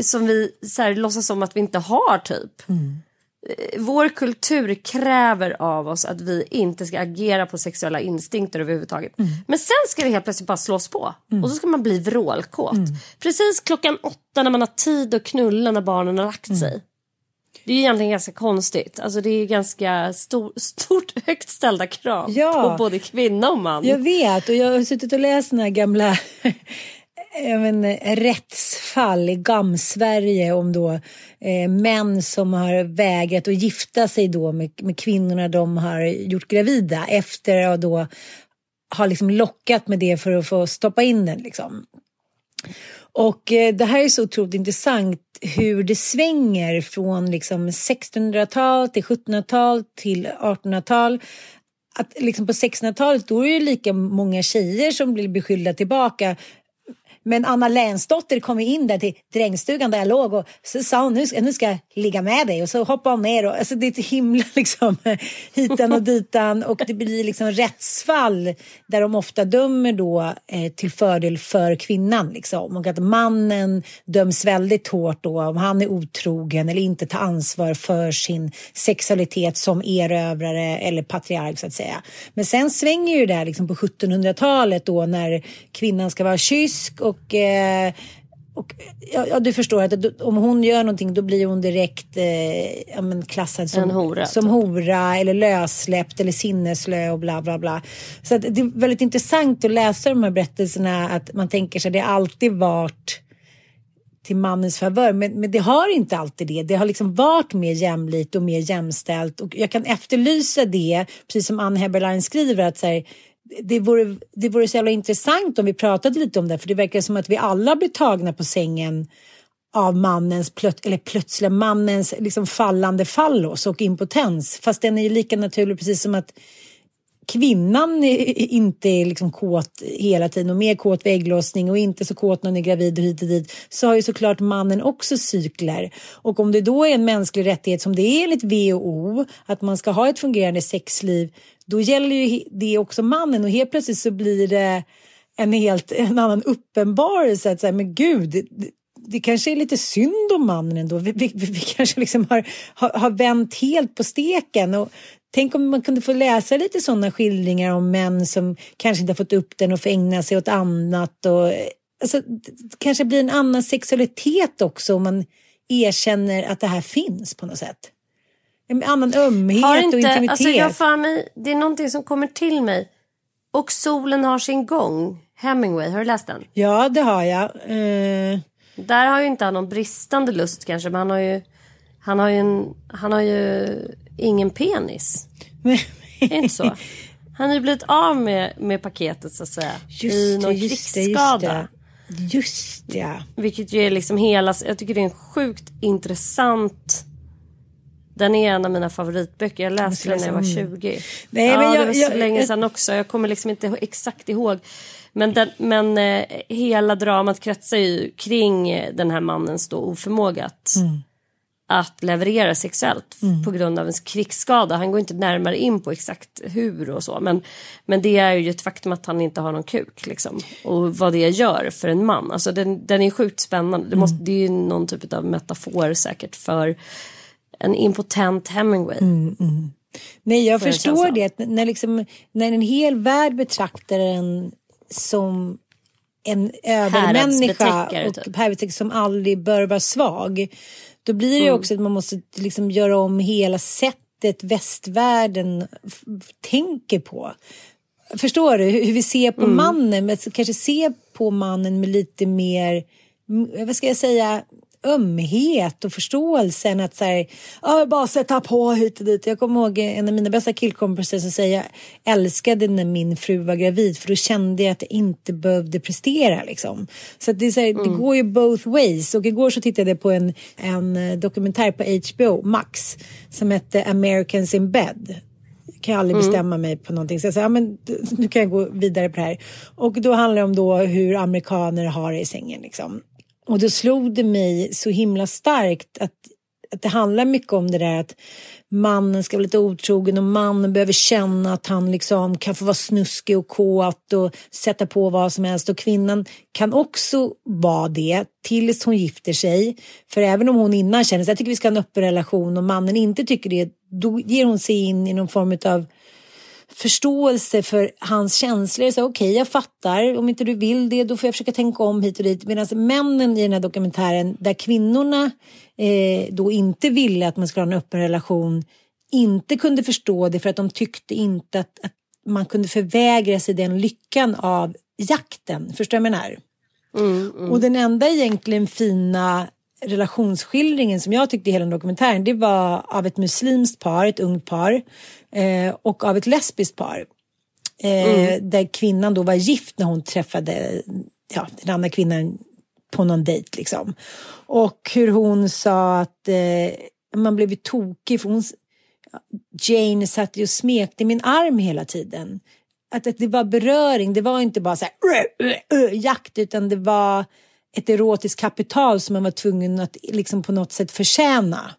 som vi så här, låtsas som att vi inte har typ. Mm. Eh, vår kultur kräver av oss att vi inte ska agera på sexuella instinkter överhuvudtaget. Mm. Men sen ska det helt plötsligt bara slås på och så ska man bli vrålkåt. Mm. Precis klockan åtta när man har tid att knulla när barnen har lagt Mm. sig. Det är egentligen ganska konstigt. Alltså det är ganska stor, stort, <laughs> högt ställda krav Ja. på både kvinna och man. Jag vet och jag har suttit och läst såna här gamla Eh, men, eh, rättsfall i Gam-Sverige om då eh, män som har vägrat att gifta sig då med, med kvinnorna de har gjort gravida efter att då har liksom lockat med det för att få stoppa in den liksom. Och eh, det här är så otroligt intressant hur det svänger från liksom 1600-tal till 1700-tal till 1800-tal. Att liksom på 1600-talet då är det lika många tjejer som blir beskyllda tillbaka. Men Anna Länsdotter kom in där till drängstugan där jag låg och så sa hon nu ska, nu ska jag ligga med dig. Och så hoppade hon ner och alltså det är ett himla <laughs> liksom hitan och ditan. Och det blir liksom rättsfall där de ofta dömer då eh, till fördel för kvinnan liksom. Och att mannen döms väldigt hårt då om han är otrogen eller inte tar ansvar för sin sexualitet som erövrare eller patriark så att säga. Men sen svänger ju det där liksom på 1700-talet då när kvinnan ska vara kysk och eh, och, ja, du förstår att om hon gör någonting då blir hon direkt eh, ja, men klassad som En hora, som typ. hora eller lössläppt eller sinneslö och bla bla bla. Så att det är väldigt intressant att läsa de här berättelserna att man tänker sig det har alltid varit till mannens favör. Men, men det har inte alltid det. Det har liksom varit mer jämlikt och mer jämställt. Och jag kan efterlysa det, precis som Ann Heberlein skriver, att så här, det, vore, det vore så jävla intressant om vi pratade lite om det. För det verkar som att vi alla blir tagna på sängen av mannens, plöt, eller plötsliga mannens liksom fallande fallos och impotens. Fast den är ju lika naturlig precis som att kvinnan inte är liksom kåt hela tiden och mer kåt vid ägglossning och inte så kåt när hon är gravid och hit och dit så har ju såklart mannen också cykler. Och om det då är en mänsklig rättighet som det är enligt WHO att man ska ha ett fungerande sexliv då gäller ju det också mannen och helt plötsligt så blir det en helt en annan uppenbarelse att säga men gud det, det kanske är lite synd om mannen ändå. Vi, vi, vi kanske liksom har, har, har vänt helt på steken. Och tänk om man kunde få läsa lite sådana skildringar om män som kanske inte har fått upp den och får ägna sig åt annat. Och, alltså, det kanske blir en annan sexualitet också om man erkänner att det här finns på något sätt. En annan ömhet Har och inte, intimitet. alltså jag för mig, det är någonting som kommer till mig. Och solen har sin gång. Hemingway, har du läst den? Ja, det har jag. Eh, Där har ju inte han någon bristande lust kanske, men han har ju, han har ju, en, han har ju ingen penis. Är det inte så? Han har ju blivit av med, med paketet så att säga. I Just någon det, just det, krigsskada. just det. Just det. ja. Vilket ju är liksom hela, jag tycker det är en sjukt intressant den är en av mina favoritböcker. Jag läste den när jag var läsa om 20. Nej, ja, men det jag- var så jag- länge sedan också. Jag kommer liksom inte exakt ihåg. Men, den, men eh, hela dramat kretsar ju kring eh, den här mannens då oförmåga att, Mm. Att leverera sexuellt på grund av en krigsskada. Han går inte närmare in på exakt hur och så. Men, men det är ju ett faktum att han inte har någon kuk. Liksom. Och vad det gör för en man. Alltså den, den är sjukt spännande. Det, måste, det är ju någon typ av metafor säkert för en impotent Hemingway. Nej, jag Får jag förstår känslan. det. När, liksom, när en hel värld betraktar en som en övermänniska och typ. som aldrig bör vara svag. Då blir det Mm. också att man måste liksom göra om hela sättet västvärlden tänker på. Förstår du hur vi ser på Mm. mannen? Men kanske se på mannen med lite mer, vad ska jag säga, ömhet och förståelse än att så här, "Ja, bara sätta på hit och dit. Jag kommer ihåg en av mina bästa killkompisar som säger jag älskade när min fru var gravid för då kände jag att jag inte behövde prestera liksom. Så det, är så här, det går ju both ways och igår så tittade jag på en, en eh, dokumentär på HBO Max som hette Americans in bed kan jag aldrig bestämma mig på någonting. Så jag sa, ja, men nu kan jag gå vidare på det här. Och då handlar det om då hur amerikaner har det i sängen. Liksom. Och då slog det mig så himla starkt att att det handlar mycket om det där att mannen ska vara lite otrogen och mannen behöver känna att han liksom kan få vara snuskig och kåt och sätta på vad som helst och kvinnan kan också vara det tills hon gifter sig. För även om hon innan känner att jag tycker vi ska ha en öppen relation och mannen inte tycker det, då ger hon sig in i någon form av förståelse för hans känslor. Okej, okay, jag fattar. Om inte du vill det, då får jag försöka tänka om hit och dit. Medan männen i den här dokumentären, där kvinnorna eh, då inte ville att man skulle ha en öppen relation, inte kunde förstå det för att de tyckte inte att, att man kunde förvägra sig den lyckan av jakten. Förstår du vad jag menar? Mm, mm. Och den enda egentligen fina relationsskildringen som jag tyckte i hela dokumentären det var av ett muslimskt par, ett ungt par eh, och av ett lesbiskt par. Eh, mm. Där kvinnan då var gift när hon träffade ja, den andra kvinnan på någon dejt liksom. Och hur hon sa att eh, man blev tokig för hon, Jane satt ju och smekte min arm hela tiden. Att, att det var beröring, det var inte bara så här, jakt utan det var ett erotiskt kapital som man var tvungen att liksom på något sätt förtjäna.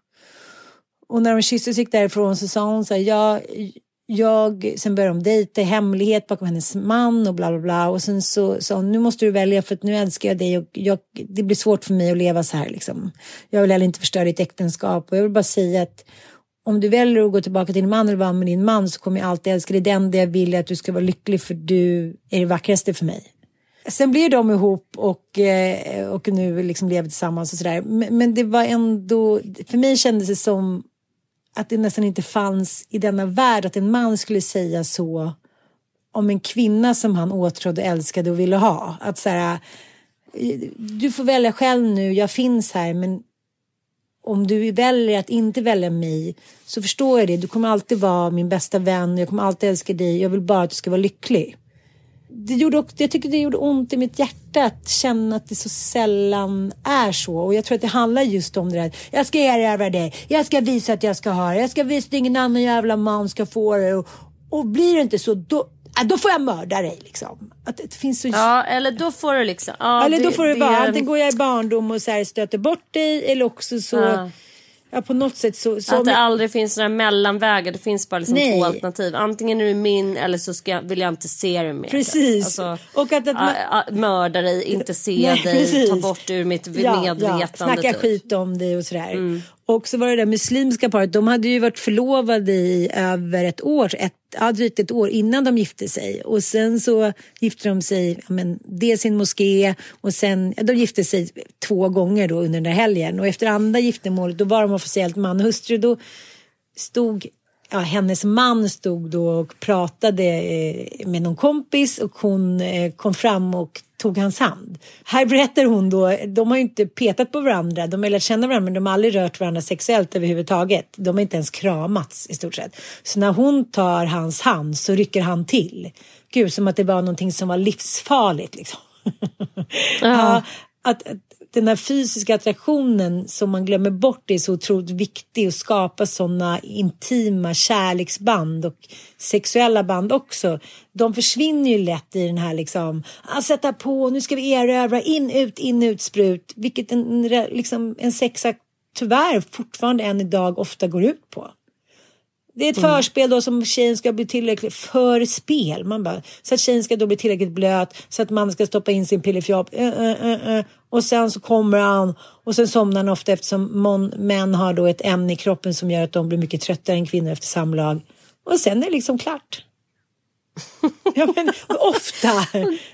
Och när de kysstes och gick därifrån så sa hon så här, jag, jag, sen började de dejta i hemlighet bakom hennes man och bla bla bla och sen så sa hon, nu måste du välja för att nu älskar jag dig och jag, det blir svårt för mig att leva så här liksom. Jag vill heller inte förstöra ditt äktenskap och jag vill bara säga att om du väljer att gå tillbaka till din man eller vara med din man så kommer jag alltid älska dig. Den jag vill är att du ska vara lycklig för du är det vackraste för mig. Sen blev de ihop och, eh, och nu liksom lever tillsammans och sådär. Men det var ändå, för mig kändes det som att det nästan inte fanns i denna värld att en man skulle säga så om en kvinna som han åtrådde, älskade och ville ha. Att så här, du får välja själv nu, jag finns här men om du väljer att inte välja mig så förstår jag det. Du kommer alltid vara min bästa vän, jag kommer alltid älska dig, jag vill bara att du ska vara lycklig det gjorde, jag tycker det gjorde ont i mitt hjärta att känna att det så sällan är så. Och jag tror att det handlar just om det där. Jag ska erövra dig. Jag ska visa att jag ska ha det. Jag ska visa att ingen annan jävla man ska få det. Och, och blir det inte så, då, då får jag mörda dig liksom. Att det finns så... Ja, eller då får du liksom. Ja, eller då får det, det vara. Antingen går jag i barndom och så här stöter bort dig eller också så ja Ja, på något sätt så... så att det aldrig finns några mellanvägar. Det finns bara liksom två alternativ. Antingen är du min eller så ska, vill jag inte se dig mer. Precis. Alltså, och att, att man... Mörda dig, inte se Nej, dig, precis. ta bort ur mitt ja, medvetande. Ja, snacka typ. skit om dig och sådär. Mm. Och så var det det muslimska paret, de hade ju varit förlovade i över ett år, ett, ja, drygt ett år innan de gifte sig. Och sen så gifte de sig, ja, men, dels i en moské och sen, ja, de gifte sig två gånger då under den där helgen. Och efter andra giftermålet, då var de officiellt man och hustru. Då stod ja, hennes man stod då och pratade eh, med någon kompis och hon eh, kom fram och tog hans hand. Här berättar hon då, de har ju inte petat på varandra, de har lärt känna varandra men de har aldrig rört varandra sexuellt överhuvudtaget. De har inte ens kramats i stort sett. Så när hon tar hans hand så rycker han till. Gud, som att det var någonting som var livsfarligt liksom. <laughs> Ja. att, den här fysiska attraktionen som man glömmer bort är så otroligt viktig att skapa sådana intima kärleksband och sexuella band också. De försvinner ju lätt i den här liksom, ah, sätta på, nu ska vi erövra, in, ut, in, ut, sprut, vilket en, liksom, en sexa tyvärr fortfarande än idag ofta går ut på. Det är ett mm. förspel då som tjejen ska bli tillräckligt förspel. Man bara, så att tjejen ska då bli tillräckligt blöt så att man ska stoppa in sin pillefjopp. Uh, uh, uh, och sen så kommer han och sen somnar han ofta eftersom mon, män har då ett ämne i kroppen som gör att de blir mycket tröttare än kvinnor efter samlag. Och sen är det liksom klart. <laughs> ja, men ofta.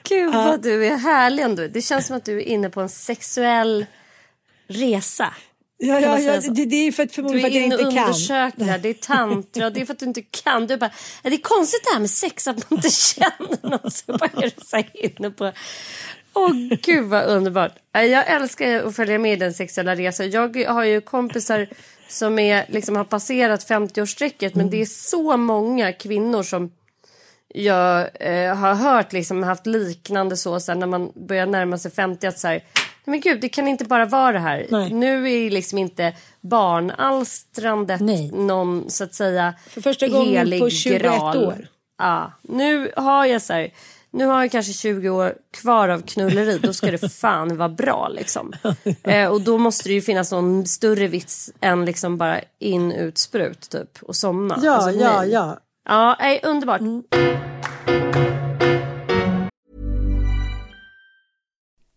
Gud vad du är härlig ändå. Det känns som att du är inne på en sexuell resa. Ja, ja, ja det, det, är för att förmodligen för att jag inte kan. Du är undersöker, det är tantra det är för att du inte kan. Du bara, det är konstigt det här med sex, att man inte känner något. Så bara är du så inne på... Åh oh, gud vad underbart. Jag älskar att följa med i den sexuella resan. Jag har ju kompisar som är, liksom, har passerat 50-årsstrecket men det är så många kvinnor som jag eh, har hört liksom, haft liknande så sen när man börjar närma sig 50 att så här, men gud, det kan inte bara vara det här. Nej. Nu är liksom inte barnalstrandet Nej. någon så att säga För första gången på 21 gral. år. Ja, nu har jag så här, nu har jag kanske 20 år kvar av knulleri, då ska det <laughs> fan vara bra liksom. Eh, och då måste det ju finnas någon större vits än liksom bara in, ut, sprut typ och somna. Ja, alltså, ja, nej. ja. Ja, nej, underbart.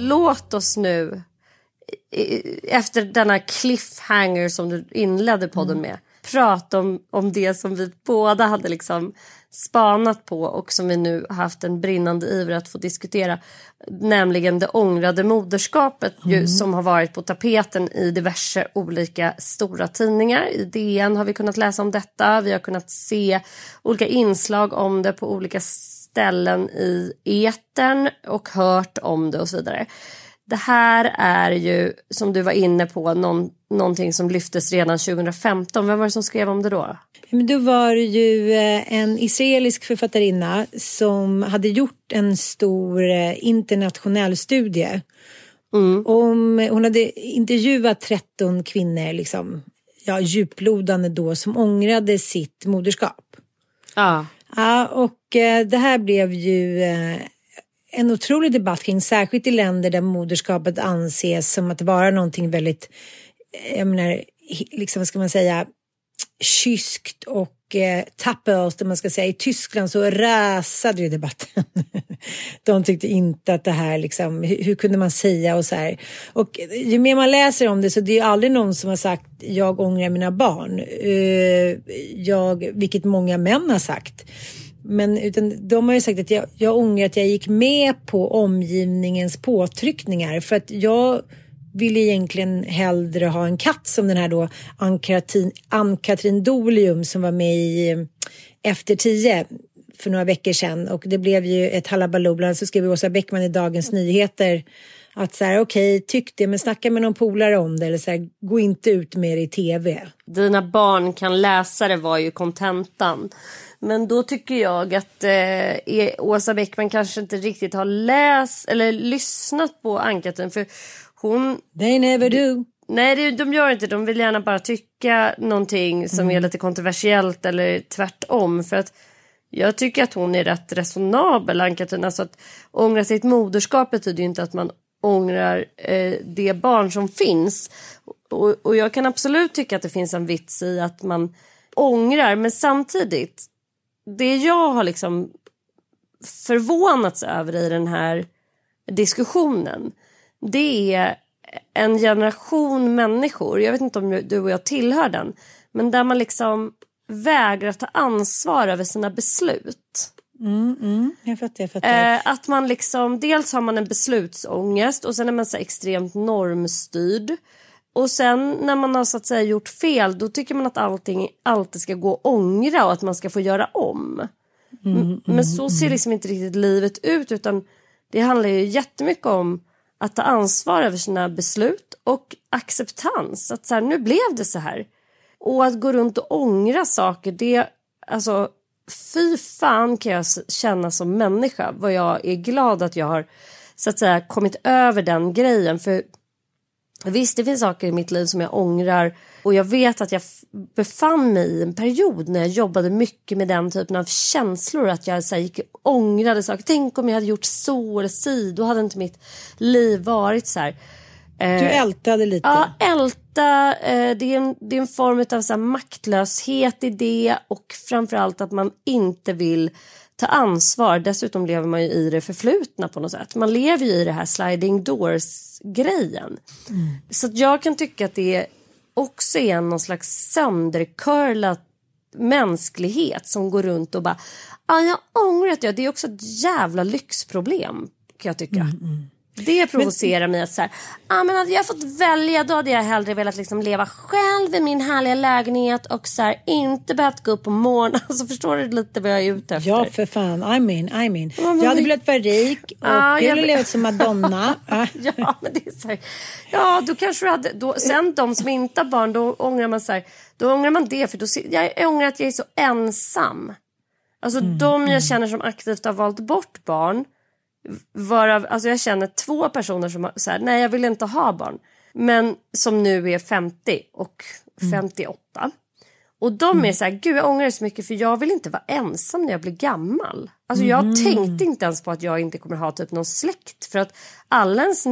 Låt oss nu, efter denna cliffhanger som du inledde podden Mm. med, prata om, om det som vi båda hade liksom spanat på och som vi nu har haft en brinnande iver att få diskutera. Nämligen det ångrade moderskapet ju, Mm. som har varit på tapeten i diverse olika stora tidningar. I DN har vi kunnat läsa om detta. Vi har kunnat se olika inslag om det på olika ställen i etern och hört om det och så vidare. Det här är ju, som du var inne på, någon, någonting som lyftes redan 2015. Vem var det som skrev om det då? Men då var det ju eh, en israelisk författarinna som hade gjort en stor eh, internationell studie. Om, hon hade intervjuat 13 kvinnor, liksom, ja, djuplodande då, som ångrade sitt moderskap. Ja. Ja, och eh, det här blev ju eh, en otrolig debatt kring, särskilt i länder där moderskapet anses som att vara någonting väldigt, eh, jag menar, liksom vad ska man säga, kyskt och eh, tappert, om man ska säga. I Tyskland så rasade ju debatten. <laughs> De tyckte inte att det här, liksom, hur, hur kunde man säga och så här. Och ju mer man läser om det så det är ju aldrig någon som har sagt jag ångrar mina barn. Eh, jag, vilket många män har sagt. Men utan de har ju sagt att jag, jag ångrar att jag gick med på omgivningens påtryckningar för att jag ville egentligen hellre ha en katt som den här då Ann-Katrin Dolium som var med i eh, Efter tio för några veckor sedan och det blev ju ett halabaloo. Bland så skrev Åsa Bäckman i Dagens Nyheter Att så här, okej, okay, tyck det, men snacka med någon polare om det eller så här, gå inte ut med det i tv. Dina barn kan läsa det var ju kontentan. Men då tycker jag att eh, Åsa Bäckman kanske inte riktigt har läst eller lyssnat på Ann-Katrin för hon... They never do. Nej, de gör inte De vill gärna bara tycka någonting som mm. är lite kontroversiellt eller tvärtom. För att jag tycker att hon är rätt resonabel, Ann-Katrin. Alltså att ångra sitt moderskap betyder inte att man ångrar eh, det barn som finns. Och, och jag kan absolut tycka att det finns en vits i att man ångrar. Men samtidigt, det jag har liksom förvånats över i den här diskussionen det är en generation människor, jag vet inte om du och jag tillhör den, men där man liksom vägrar ta ansvar över sina beslut. Mm, mm, jag fattar, jag fattar. Eh, att man liksom, dels har man en beslutsångest och sen är man så extremt normstyrd. Och sen när man har så att säga gjort fel då tycker man att allting alltid ska gå att ångra och att man ska få göra om. Mm, mm Men så ser mm. liksom inte riktigt livet ut utan det handlar ju jättemycket om att ta ansvar över sina beslut och acceptans. Att så här, nu blev det så här. Och att gå runt och ångra saker, det... Alltså, fy fan kan jag känna som människa vad jag är glad att jag har så att säga kommit över den grejen. För visst, det finns saker i mitt liv som jag ångrar och jag vet att jag befann mig i en period när jag jobbade mycket med den typen av känslor. Att jag så här, gick ångrade saker. Tänk om jag hade gjort så eller si. Då hade inte mitt liv varit så här. Du eh, ältade lite? Ja, älta. Eh, det, är en, det är en form av så maktlöshet i det och framförallt att man inte vill ta ansvar. Dessutom lever man ju i det förflutna på något sätt. Man lever ju i det här sliding doors grejen. Mm. Så jag kan tycka att det också är någon slags söndercurlad mänsklighet som går runt och bara ah, jag ångrar att jag... Det är också ett jävla lyxproblem kan jag tycka. Mm, mm. Det provocerar men, mig att så här, ah, men hade jag fått välja då hade jag hellre velat liksom leva själv i min härliga lägenhet och så här, inte behövt gå upp på morgonen. <laughs> Alltså, förstår du lite vad jag är ute efter? Ja för fan, I mean, I mean. jag hade velat vara rik <laughs> och ah, jag hade levat som Madonna. <laughs> ja men det är så här, ja då kanske du hade, då, sen de som inte har barn då ångrar man så här, då ångrar man det för då, jag ångrar att jag är så ensam. Alltså mm, de jag mm. känner som aktivt har valt bort barn Varav, alltså jag känner två personer som säger nej jag vill inte ha barn. Men som nu är 50 och 58. Mm. Och de är mm. så här, gud jag ångrar det så mycket för jag vill inte vara ensam när jag blir gammal. Alltså jag mm. tänkte inte ens på att jag inte kommer ha typ någon släkt. För att alla ens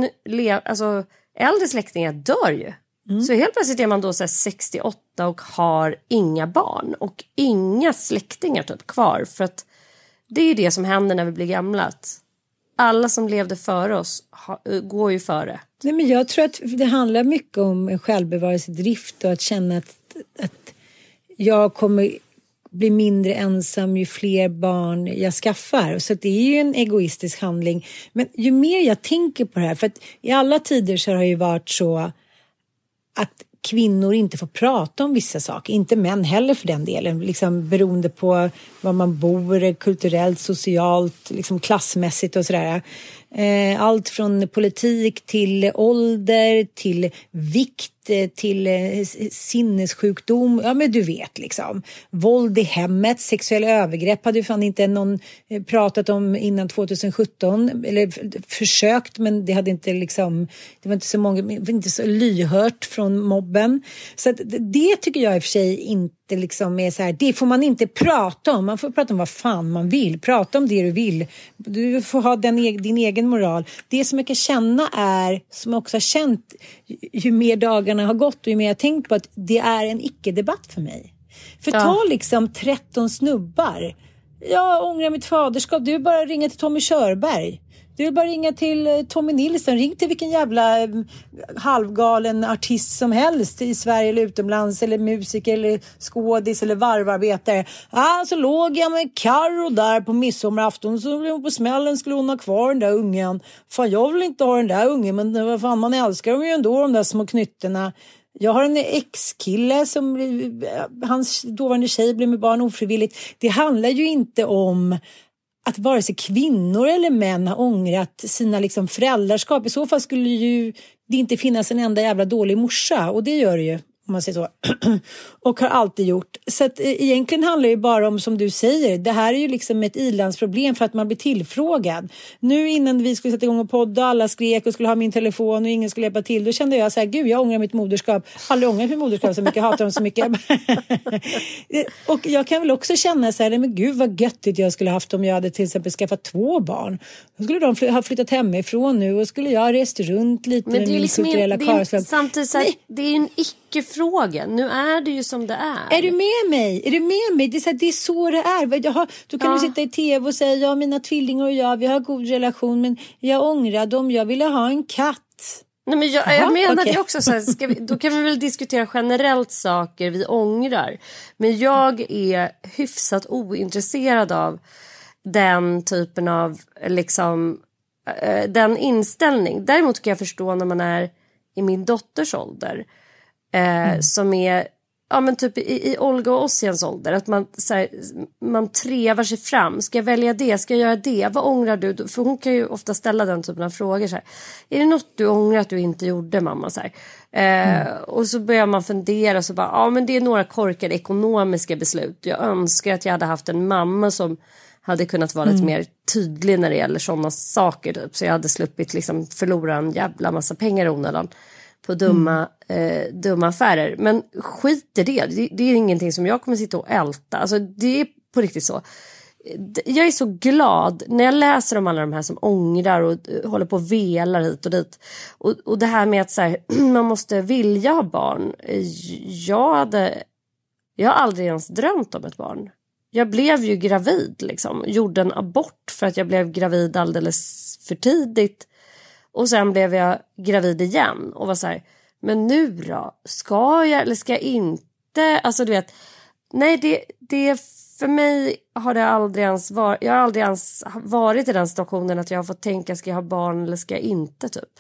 alltså, äldre släktingar dör ju. Mm. Så helt plötsligt är man då så 68 och har inga barn och inga släktingar typ kvar. För att det är ju det som händer när vi blir gamla. Att alla som levde före oss ha, eh, går ju före. Nej, men jag tror att det handlar mycket om självbevarelsedrift och att känna att, att jag kommer bli mindre ensam ju fler barn jag skaffar. Så det är ju en egoistisk handling. Men ju mer jag tänker på det här, för att i alla tider så har det ju varit så att kvinnor inte får prata om vissa saker, inte män heller för den delen, liksom beroende på var man bor, kulturellt, socialt, liksom klassmässigt och sådär. Eh, allt från politik till ålder, till vikt, eh, till eh, sinnessjukdom. Ja, men du vet liksom. Våld i hemmet, sexuella övergrepp hade ju fan inte någon eh, pratat om innan 2017. Eller försökt, men det hade inte liksom. Det var inte så många, inte så lyhört från mobben. Så det tycker jag i och för sig inte liksom är så här, det får man inte prata om. Man får prata om vad fan man vill. Prata om det du vill. Du får ha den, din egen moral. Det som jag kan känna är, som jag också har känt ju mer dagarna har gått och ju mer jag har tänkt på att det är en icke-debatt för mig. För ja. ta liksom 13 snubbar. Jag ångrar mitt faderskap. Du är bara ringa till Tommy Körberg. Det är bara att ringa till eh, Tommy Nilsson. Ring till vilken jävla eh, halvgalen artist som helst i Sverige eller utomlands eller musiker eller skådis eller varvarbetare. Ah, så låg jag med Carro där på midsommarafton så blev hon på smällen skulle hon ha kvar den där ungen. Fan, jag vill inte ha den där ungen men vad fan, man älskar dem ju ändå de där små knyttorna. Jag har en ex-kille som eh, hans dåvarande tjej blev med barn ofrivilligt. Det handlar ju inte om att vare sig kvinnor eller män har ångrat sina liksom föräldraskap. I så fall skulle ju det inte finnas en enda jävla dålig morsa och det gör det ju om man säger så. <clears throat> och har alltid gjort. Så att, eh, egentligen handlar det bara om, som du säger, det här är ju liksom ett ilandsproblem för att man blir tillfrågad. Nu innan vi skulle sätta igång och podda, alla skrek och skulle ha min telefon och ingen skulle hjälpa till. Då kände jag så här, gud jag ångrar mitt moderskap. Aldrig ångrat mitt moderskap så mycket, jag hatar dem så mycket. <laughs> och jag kan väl också känna så här, men gud vad göttigt jag skulle haft om jag hade till exempel skaffat två barn. Då skulle de ha flyttat hemifrån nu och skulle jag rest runt lite Men med min liksom kulturella karlslag. samtidigt så här, det är en icke-fråga. Nu är det ju som det är. Är du med mig? Är du med mig? Det är så, här, det, är så det är. Har, då kan Ja. du sitta i tv och säga ja, mina tvillingar och jag, vi har god relation, men jag ångrade om jag ville ha en katt. Nej, men jag, jag menar okej. det också. Så här, vi, då kan vi väl diskutera generellt saker vi ångrar. Men jag är hyfsat ointresserad av den typen av liksom, eh, den inställning. Däremot kan jag förstå när man är i min dotters ålder. Eh, Som är ja, men typ i, i Olga och Ossians ålder. Att man, så här, man trevar sig fram. Ska jag välja det? Ska jag göra det? Vad ångrar du? För hon kan ju ofta ställa den typen av frågor. Så här. Är det något du ångrar att du inte gjorde mamma? Så. Eh, Och så börjar man fundera. Så bara, ja, men det är några korkade ekonomiska beslut. Jag önskar att jag hade haft en mamma som hade kunnat vara lite mer tydlig när det gäller sådana saker. Typ. Så jag hade sluppit liksom förlora en jävla massa pengar i onödan på dumma, eh, dumma affärer. Men skit i det. det. Det är ingenting som jag kommer sitta och älta. Alltså, det är på riktigt så. Jag är så glad när jag läser om alla de här som ångrar och eh, håller på och velar hit och dit. Och, och det här med att så här, <clears throat> man måste vilja ha barn. Eh, Jag hade jag har aldrig ens drömt om ett barn. Jag blev ju gravid, liksom. gjorde en abort för att jag blev gravid alldeles för tidigt. Och sen blev jag gravid igen och var så här, men nu då? Ska jag eller ska jag inte? Alltså du vet, nej det, det för mig har det aldrig ens varit, jag har aldrig ens varit i den situationen att jag har fått tänka, ska jag ha barn eller ska jag inte typ?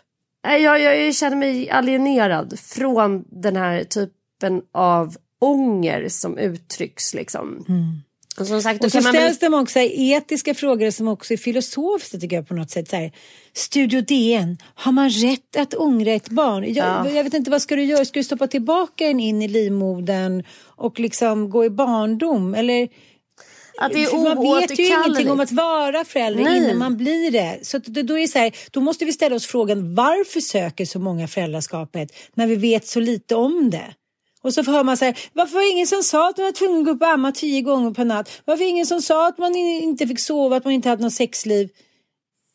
Nej, jag, jag, jag känner mig alienerad från den här typen av ånger som uttrycks liksom. Mm. Och som sagt, Och så man ställs de också etiska frågor som också är filosofiska tycker jag på något sätt. Så här, Studio DN, har man rätt att ångra ett barn? Jag, Ja. jag vet inte, vad ska du göra? Ska du stoppa tillbaka en in i livmodern och liksom gå i barndom? Eller Att det är För man vet ju ingenting om att vara förälder Nej. innan man blir det. Så då, är det så här, då måste vi ställa oss frågan varför söker så många föräldraskapet när vi vet så lite om det? Och så hör man så här, varför var det ingen som sa att man var tvungen att gå upp och amma tio gånger per natt? Varför var det ingen som sa att man inte fick sova, att man inte hade något sexliv?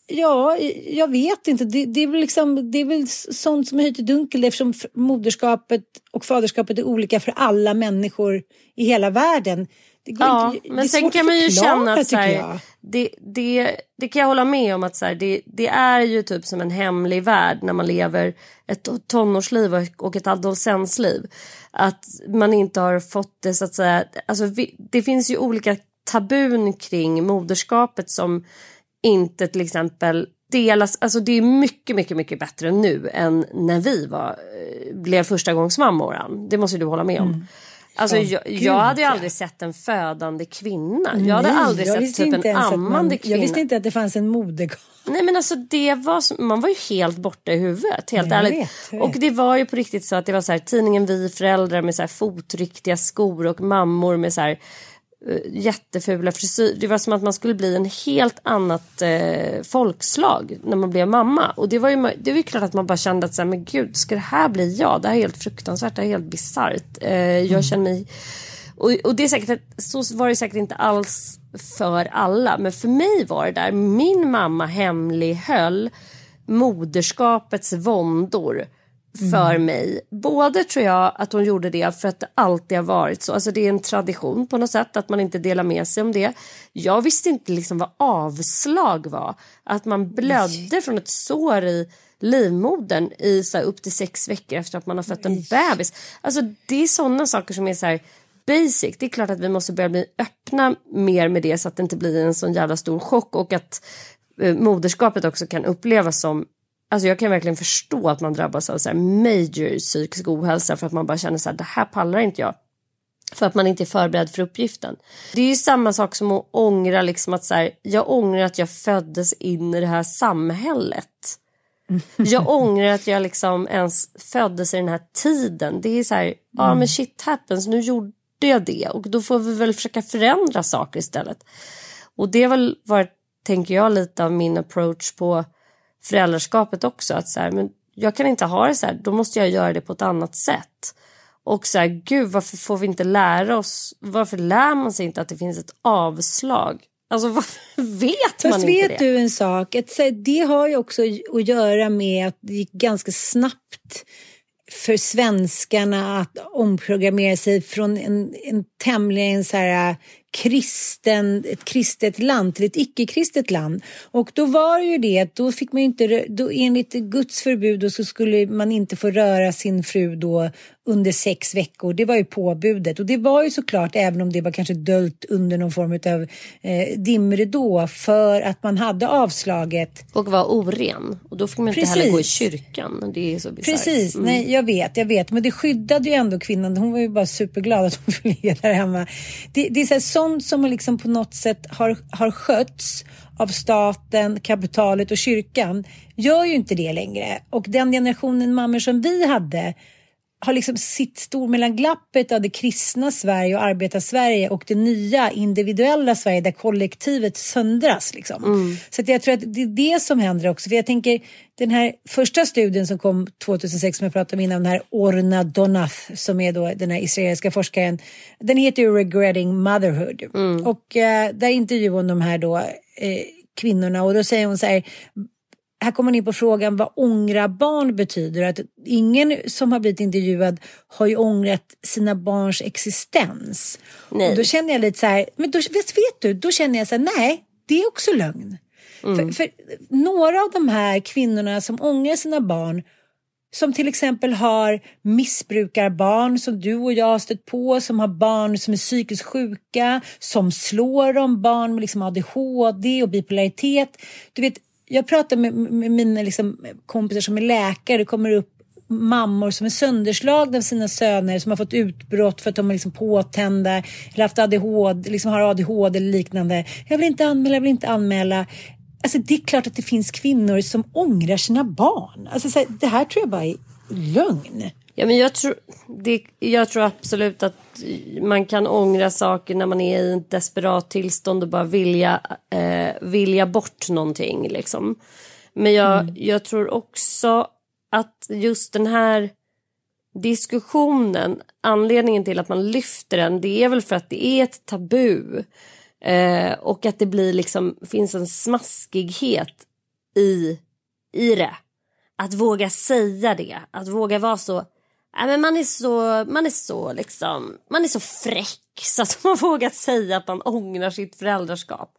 Ja, jag vet inte. Det, det, är väl liksom, det är väl sånt som är höjt i dunkel eftersom moderskapet och faderskapet är olika för alla människor i hela världen. Det går Ja, inte, men sen kan man ju förklara, känna att så här, det, det, det kan jag hålla med om att så här, det, det är ju typ som en hemlig värld när man lever ett tonårsliv och, ett adolescensliv. Att man inte har fått det så att säga, alltså vi, det finns ju olika tabun kring moderskapet som inte till exempel delas, alltså det är mycket, mycket, mycket bättre nu än när vi var, eh, blev första gångs mammor. Ann. Det måste ju du hålla med om. Alltså, Ja, jag, jag hade ju aldrig sett en födande kvinna. Jag hade Nej, aldrig jag sett typ en ammande man, kvinna. Jag visste inte att det fanns en modergap. Nej men alltså det var, man var ju helt borta i huvudet. Helt Ja, jag ärligt. vet, jag och vet. det var ju på riktigt så att det var så här, tidningen Vi föräldrar med så här fotriktiga skor och mammor med så här jättefula frisyr. Det var som att man skulle bli en helt annat eh, folkslag när man blev mamma. Och det var ju, det var ju klart att man bara kände att så här, men gud, ska det här bli jag? Det här är helt fruktansvärt, det här är helt bisarrt. Eh, jag Mm. känner mig och, och det är säkert så var det säkert inte alls för alla. Men för mig var det där, min mamma hemlighöll moderskapets våndor för mig. Både tror jag att hon gjorde det för att det alltid har varit så. Alltså det är en tradition på något sätt att man inte delar med sig om det. Jag visste inte liksom vad avslag var. Att man blödde från ett sår i livmodern i så här, upp till sex veckor efter att man har fött en bebis. Alltså det är sådana saker som är så här basic. Det är klart att vi måste börja bli öppna mer med det så att det inte blir en sån jävla stor chock och att eh, moderskapet också kan upplevas som Alltså jag kan verkligen förstå att man drabbas av så här major psykisk ohälsa för att man bara känner så här, det här pallar inte jag. För att man inte är förberedd för uppgiften. Det är ju samma sak som att ångra liksom att så här, jag ångrar att jag föddes in i det här samhället. <laughs> Jag ångrar att jag liksom ens föddes i den här tiden. Det är så här, ja Mm. men shit happens, nu gjorde jag det och då får vi väl försöka förändra saker istället. Och det har väl varit, tänker jag, lite av min approach på föräldraskapet också. Att så här, men jag kan inte ha det så här, då måste jag göra det på ett annat sätt. Och så här, gud varför får vi inte lära oss, varför lär man sig inte att det finns ett avslag? Alltså <laughs> varför vet man Fast inte vet det? du en sak? Att, det har ju också att göra med att det gick ganska snabbt för svenskarna att omprogrammera sig från en, en tämligen så här kristen, ett kristet land till ett icke-kristet land. Och då var ju det att då fick man ju inte, då enligt Guds förbud då så skulle man inte få röra sin fru då under sex veckor. Det var ju påbudet och det var ju såklart även om det var kanske döljt under någon form av eh, dimridå för att man hade avslaget Och var oren. Och då fick man inte Precis. heller gå i kyrkan. Det är så bisarrt. Precis, Mm. nej jag vet, jag vet. Men det skyddade ju ändå kvinnan. Hon var ju bara superglad att hon fick ligga där hemma. Det, det är så här, sånt som liksom på något sätt har, har skötts av staten, kapitalet och kyrkan gör ju inte det längre. Och den generationen mammor som vi hade har liksom sitt stor mellan glappet av det kristna Sverige och arbetar-Sverige och det nya individuella Sverige där kollektivet söndras. Liksom. Så att jag tror att det är det som händer också. För jag tänker den här första studien som kom 2006 som jag pratade om innan, den här Orna Donath som är då den här israeliska forskaren. Den heter ju Regretting Motherhood. Och eh, där intervjuar hon de här då eh, kvinnorna och då säger hon så här här kommer man in på frågan vad ångra barn betyder. Att ingen som har blivit intervjuad har ju ångrat sina barns existens. Nej. Och då känner jag lite så här, men då, vet, vet du, då känner jag så här, nej, det är också lögn. För, för några av de här kvinnorna som ångrar sina barn som till exempel har missbrukarbarn som du och jag har stött på, som har barn som är psykiskt sjuka, som slår dem, barn med liksom ADHD och bipolaritet. Du vet, jag pratar med, med mina liksom kompisar som är läkare, det kommer upp mammor som är sönderslagna av sina söner som har fått utbrott för att de är liksom påtända eller haft ADHD, liksom har ADHD eller liknande. Jag vill inte anmäla, jag vill inte anmäla. Alltså det är klart att det finns kvinnor som ångrar sina barn. Alltså så här, det här tror jag bara är lögn. Ja, men jag, tror, det, jag tror absolut att man kan ångra saker när man är i ett desperat tillstånd och bara vilja, eh, vilja bort någonting. Liksom. Men jag, jag tror också att just den här diskussionen, anledningen till att man lyfter den, det är väl för att det är ett tabu. Eh, och att det blir liksom, finns en smaskighet i, i det. Att våga säga det, att våga vara så Nej, men man är så, man är så liksom, man är så fräck så att man <laughs> vågar säga att man ångrar sitt föräldraskap.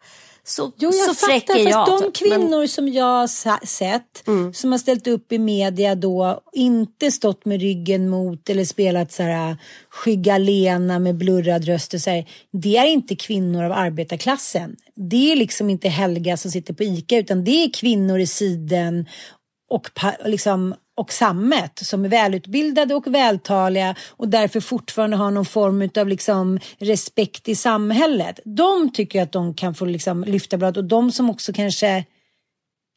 Så, Jo, jag så fräck fattar. är jag. fast de typ. Men- kvinnor som jag har sett som har ställt upp i media då inte stått med ryggen mot eller spelat så här skygga Lena med blurrad röst och så här, Det är inte kvinnor av arbetarklassen. Det är liksom inte Helga som sitter på Ica utan det är kvinnor i siden och, liksom, och sammet som är välutbildade och vältaliga och därför fortfarande har någon form av liksom, respekt i samhället. De tycker att de kan få liksom, lyfta blad och de som också kanske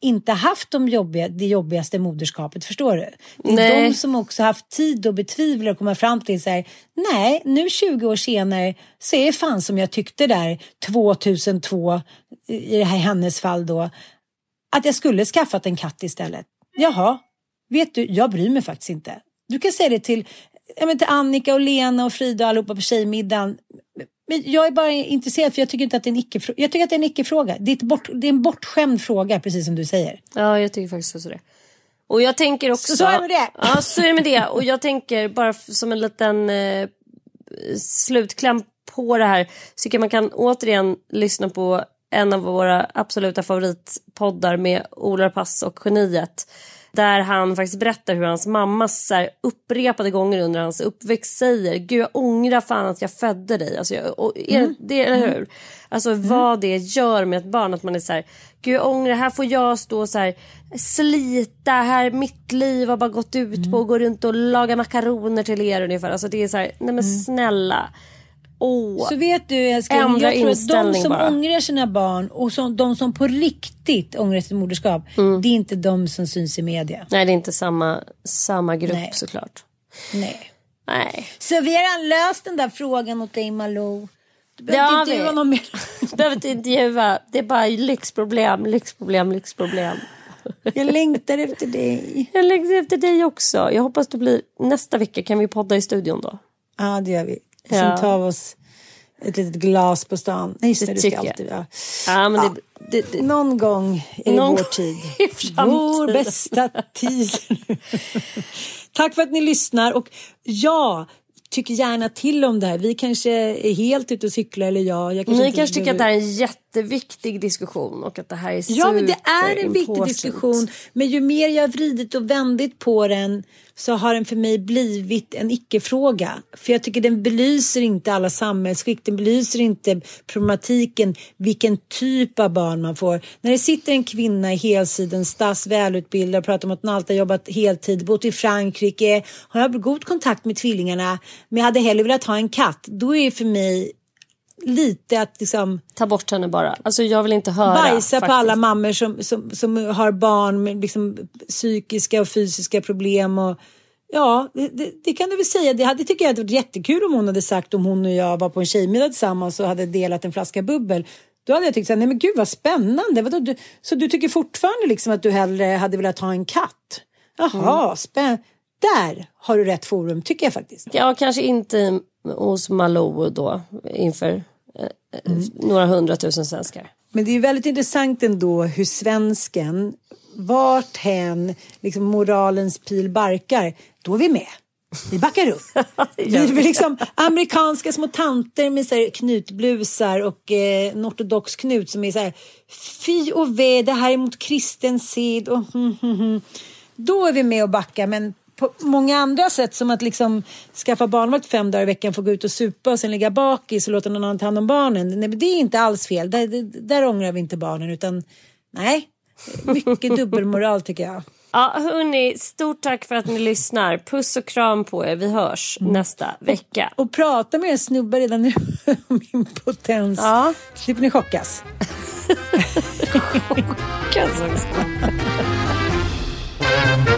inte haft de jobbiga, det jobbigaste moderskapet, förstår du? Det är Nej. de som också haft tid att betvivla och komma fram till så här, nej, nu 20 år senare så är det fan som jag tyckte där 2002, i det här hennes fall då, att jag skulle skaffat en katt istället. Jaha, vet du, jag bryr mig faktiskt inte. Du kan säga det till, till Annika och Lena och Frida och allihopa på tjejmiddagen. Men jag är bara intresserad för jag tycker inte att det är en icke Jag tycker att det är en icke-fråga. Det, bort, det är en bortskämd fråga, precis som du säger. Ja, jag tycker faktiskt också det. Och jag tänker också... Så är det med det. Ja, så är det med det. Och jag tänker bara som en liten eh, slutkläm på det här. Så tycker man kan återigen lyssna på en av våra absoluta favoritpoddar med Ola Pass och Geniet. Där han faktiskt berättar hur hans mamma så här, upprepade gånger under hans uppväxt säger Gud jag ångrar fan att jag födde dig. Alltså, jag, och, är, det, eller hur? Alltså vad det gör med ett barn att man är så här Gud jag ångrar, här får jag stå så här slita, här mitt liv har bara gått ut på att gå runt och laga makaroner till er ungefär. Alltså det är så här, nej men snälla. Åh. Så vet du älskling, Ändra jag tror att de som bara. ångrar sina barn och som, de som på riktigt ångrar sitt moderskap, Mm. det är inte de som syns i media. Nej, det är inte samma, samma grupp Nej. såklart. Nej. Nej. Så vi har redan löst den där frågan åt dig Malou. Du behöver inte vi. intervjua någon mer. <laughs> Du behöver inte intervjua. Det är bara lyxproblem, lyxproblem, lyxproblem. Jag längtar efter dig. Jag längtar efter dig också. Jag hoppas det blir nästa vecka. Kan vi podda i studion då? Ja, det gör vi. Ja. Sen tar oss ett litet glas på stan. Nej, just Det det ska alltid ja. Ja, men Ja. Det, det, det, Någon gång är det Någon vår tid. i. Vår bästa tid. Tack för att ni lyssnar och ja, tycker gärna till om det här. Vi kanske är helt ute och cyklar eller jag. jag ni kanske tycker att det här är en jätteviktig diskussion och att det här är Ja, men det är en viktig diskussion. Men ju mer jag har vridit och vändit på den så har den för mig blivit en icke-fråga. För jag tycker den belyser inte alla samhällsskikt, den belyser inte problematiken, vilken typ av barn man får. När det sitter en kvinna i helsidens stass, välutbildad, pratar om att hon alltid har jobbat heltid, bott i Frankrike, har jag god kontakt med tvillingarna, men jag hade hellre velat ha en katt. Då är det för mig lite att liksom Ta bort henne bara. Alltså jag vill inte höra. bajsa på faktiskt. alla mammor som, som, som har barn med liksom psykiska och fysiska problem. Och, ja, det, det, kan du väl säga. Det hade tycker jag hade varit jättekul om hon hade sagt om hon och jag var på en tjejmiddag tillsammans och hade delat en flaska bubbel. Då hade jag tyckt så här, nej men gud vad spännande. Vadå, du, så du tycker fortfarande liksom att du hellre hade velat ha en katt? Jaha, Mm. spänn. Där har du rätt forum tycker jag faktiskt. Ja, kanske inte hos Malou då inför eh, några hundratusen svenskar. Men det är väldigt intressant ändå hur svensken, vart hän liksom moralens pil barkar, då är vi med. Vi backar upp. <laughs> Vi är liksom amerikanska små tanter med så här knutblusar och eh, en ortodox knut som är så här fy och ve, det här är mot kristen sed och hm, hm, hm. Då är vi med och backar men på många andra sätt som att liksom skaffa barnvakt fem dagar i veckan, få gå ut och supa och sen ligga bakis och låta någon annan ta hand om barnen. Nej, det är inte alls fel. Där, där, där ångrar vi inte barnen utan nej, mycket dubbelmoral tycker jag. Ja, hörni, stort tack för att ni lyssnar. Puss och kram på er. Vi hörs nästa vecka. Och prata med er snubbar redan nu om impotens. Ja. Slipper ni chockas. <laughs> <laughs>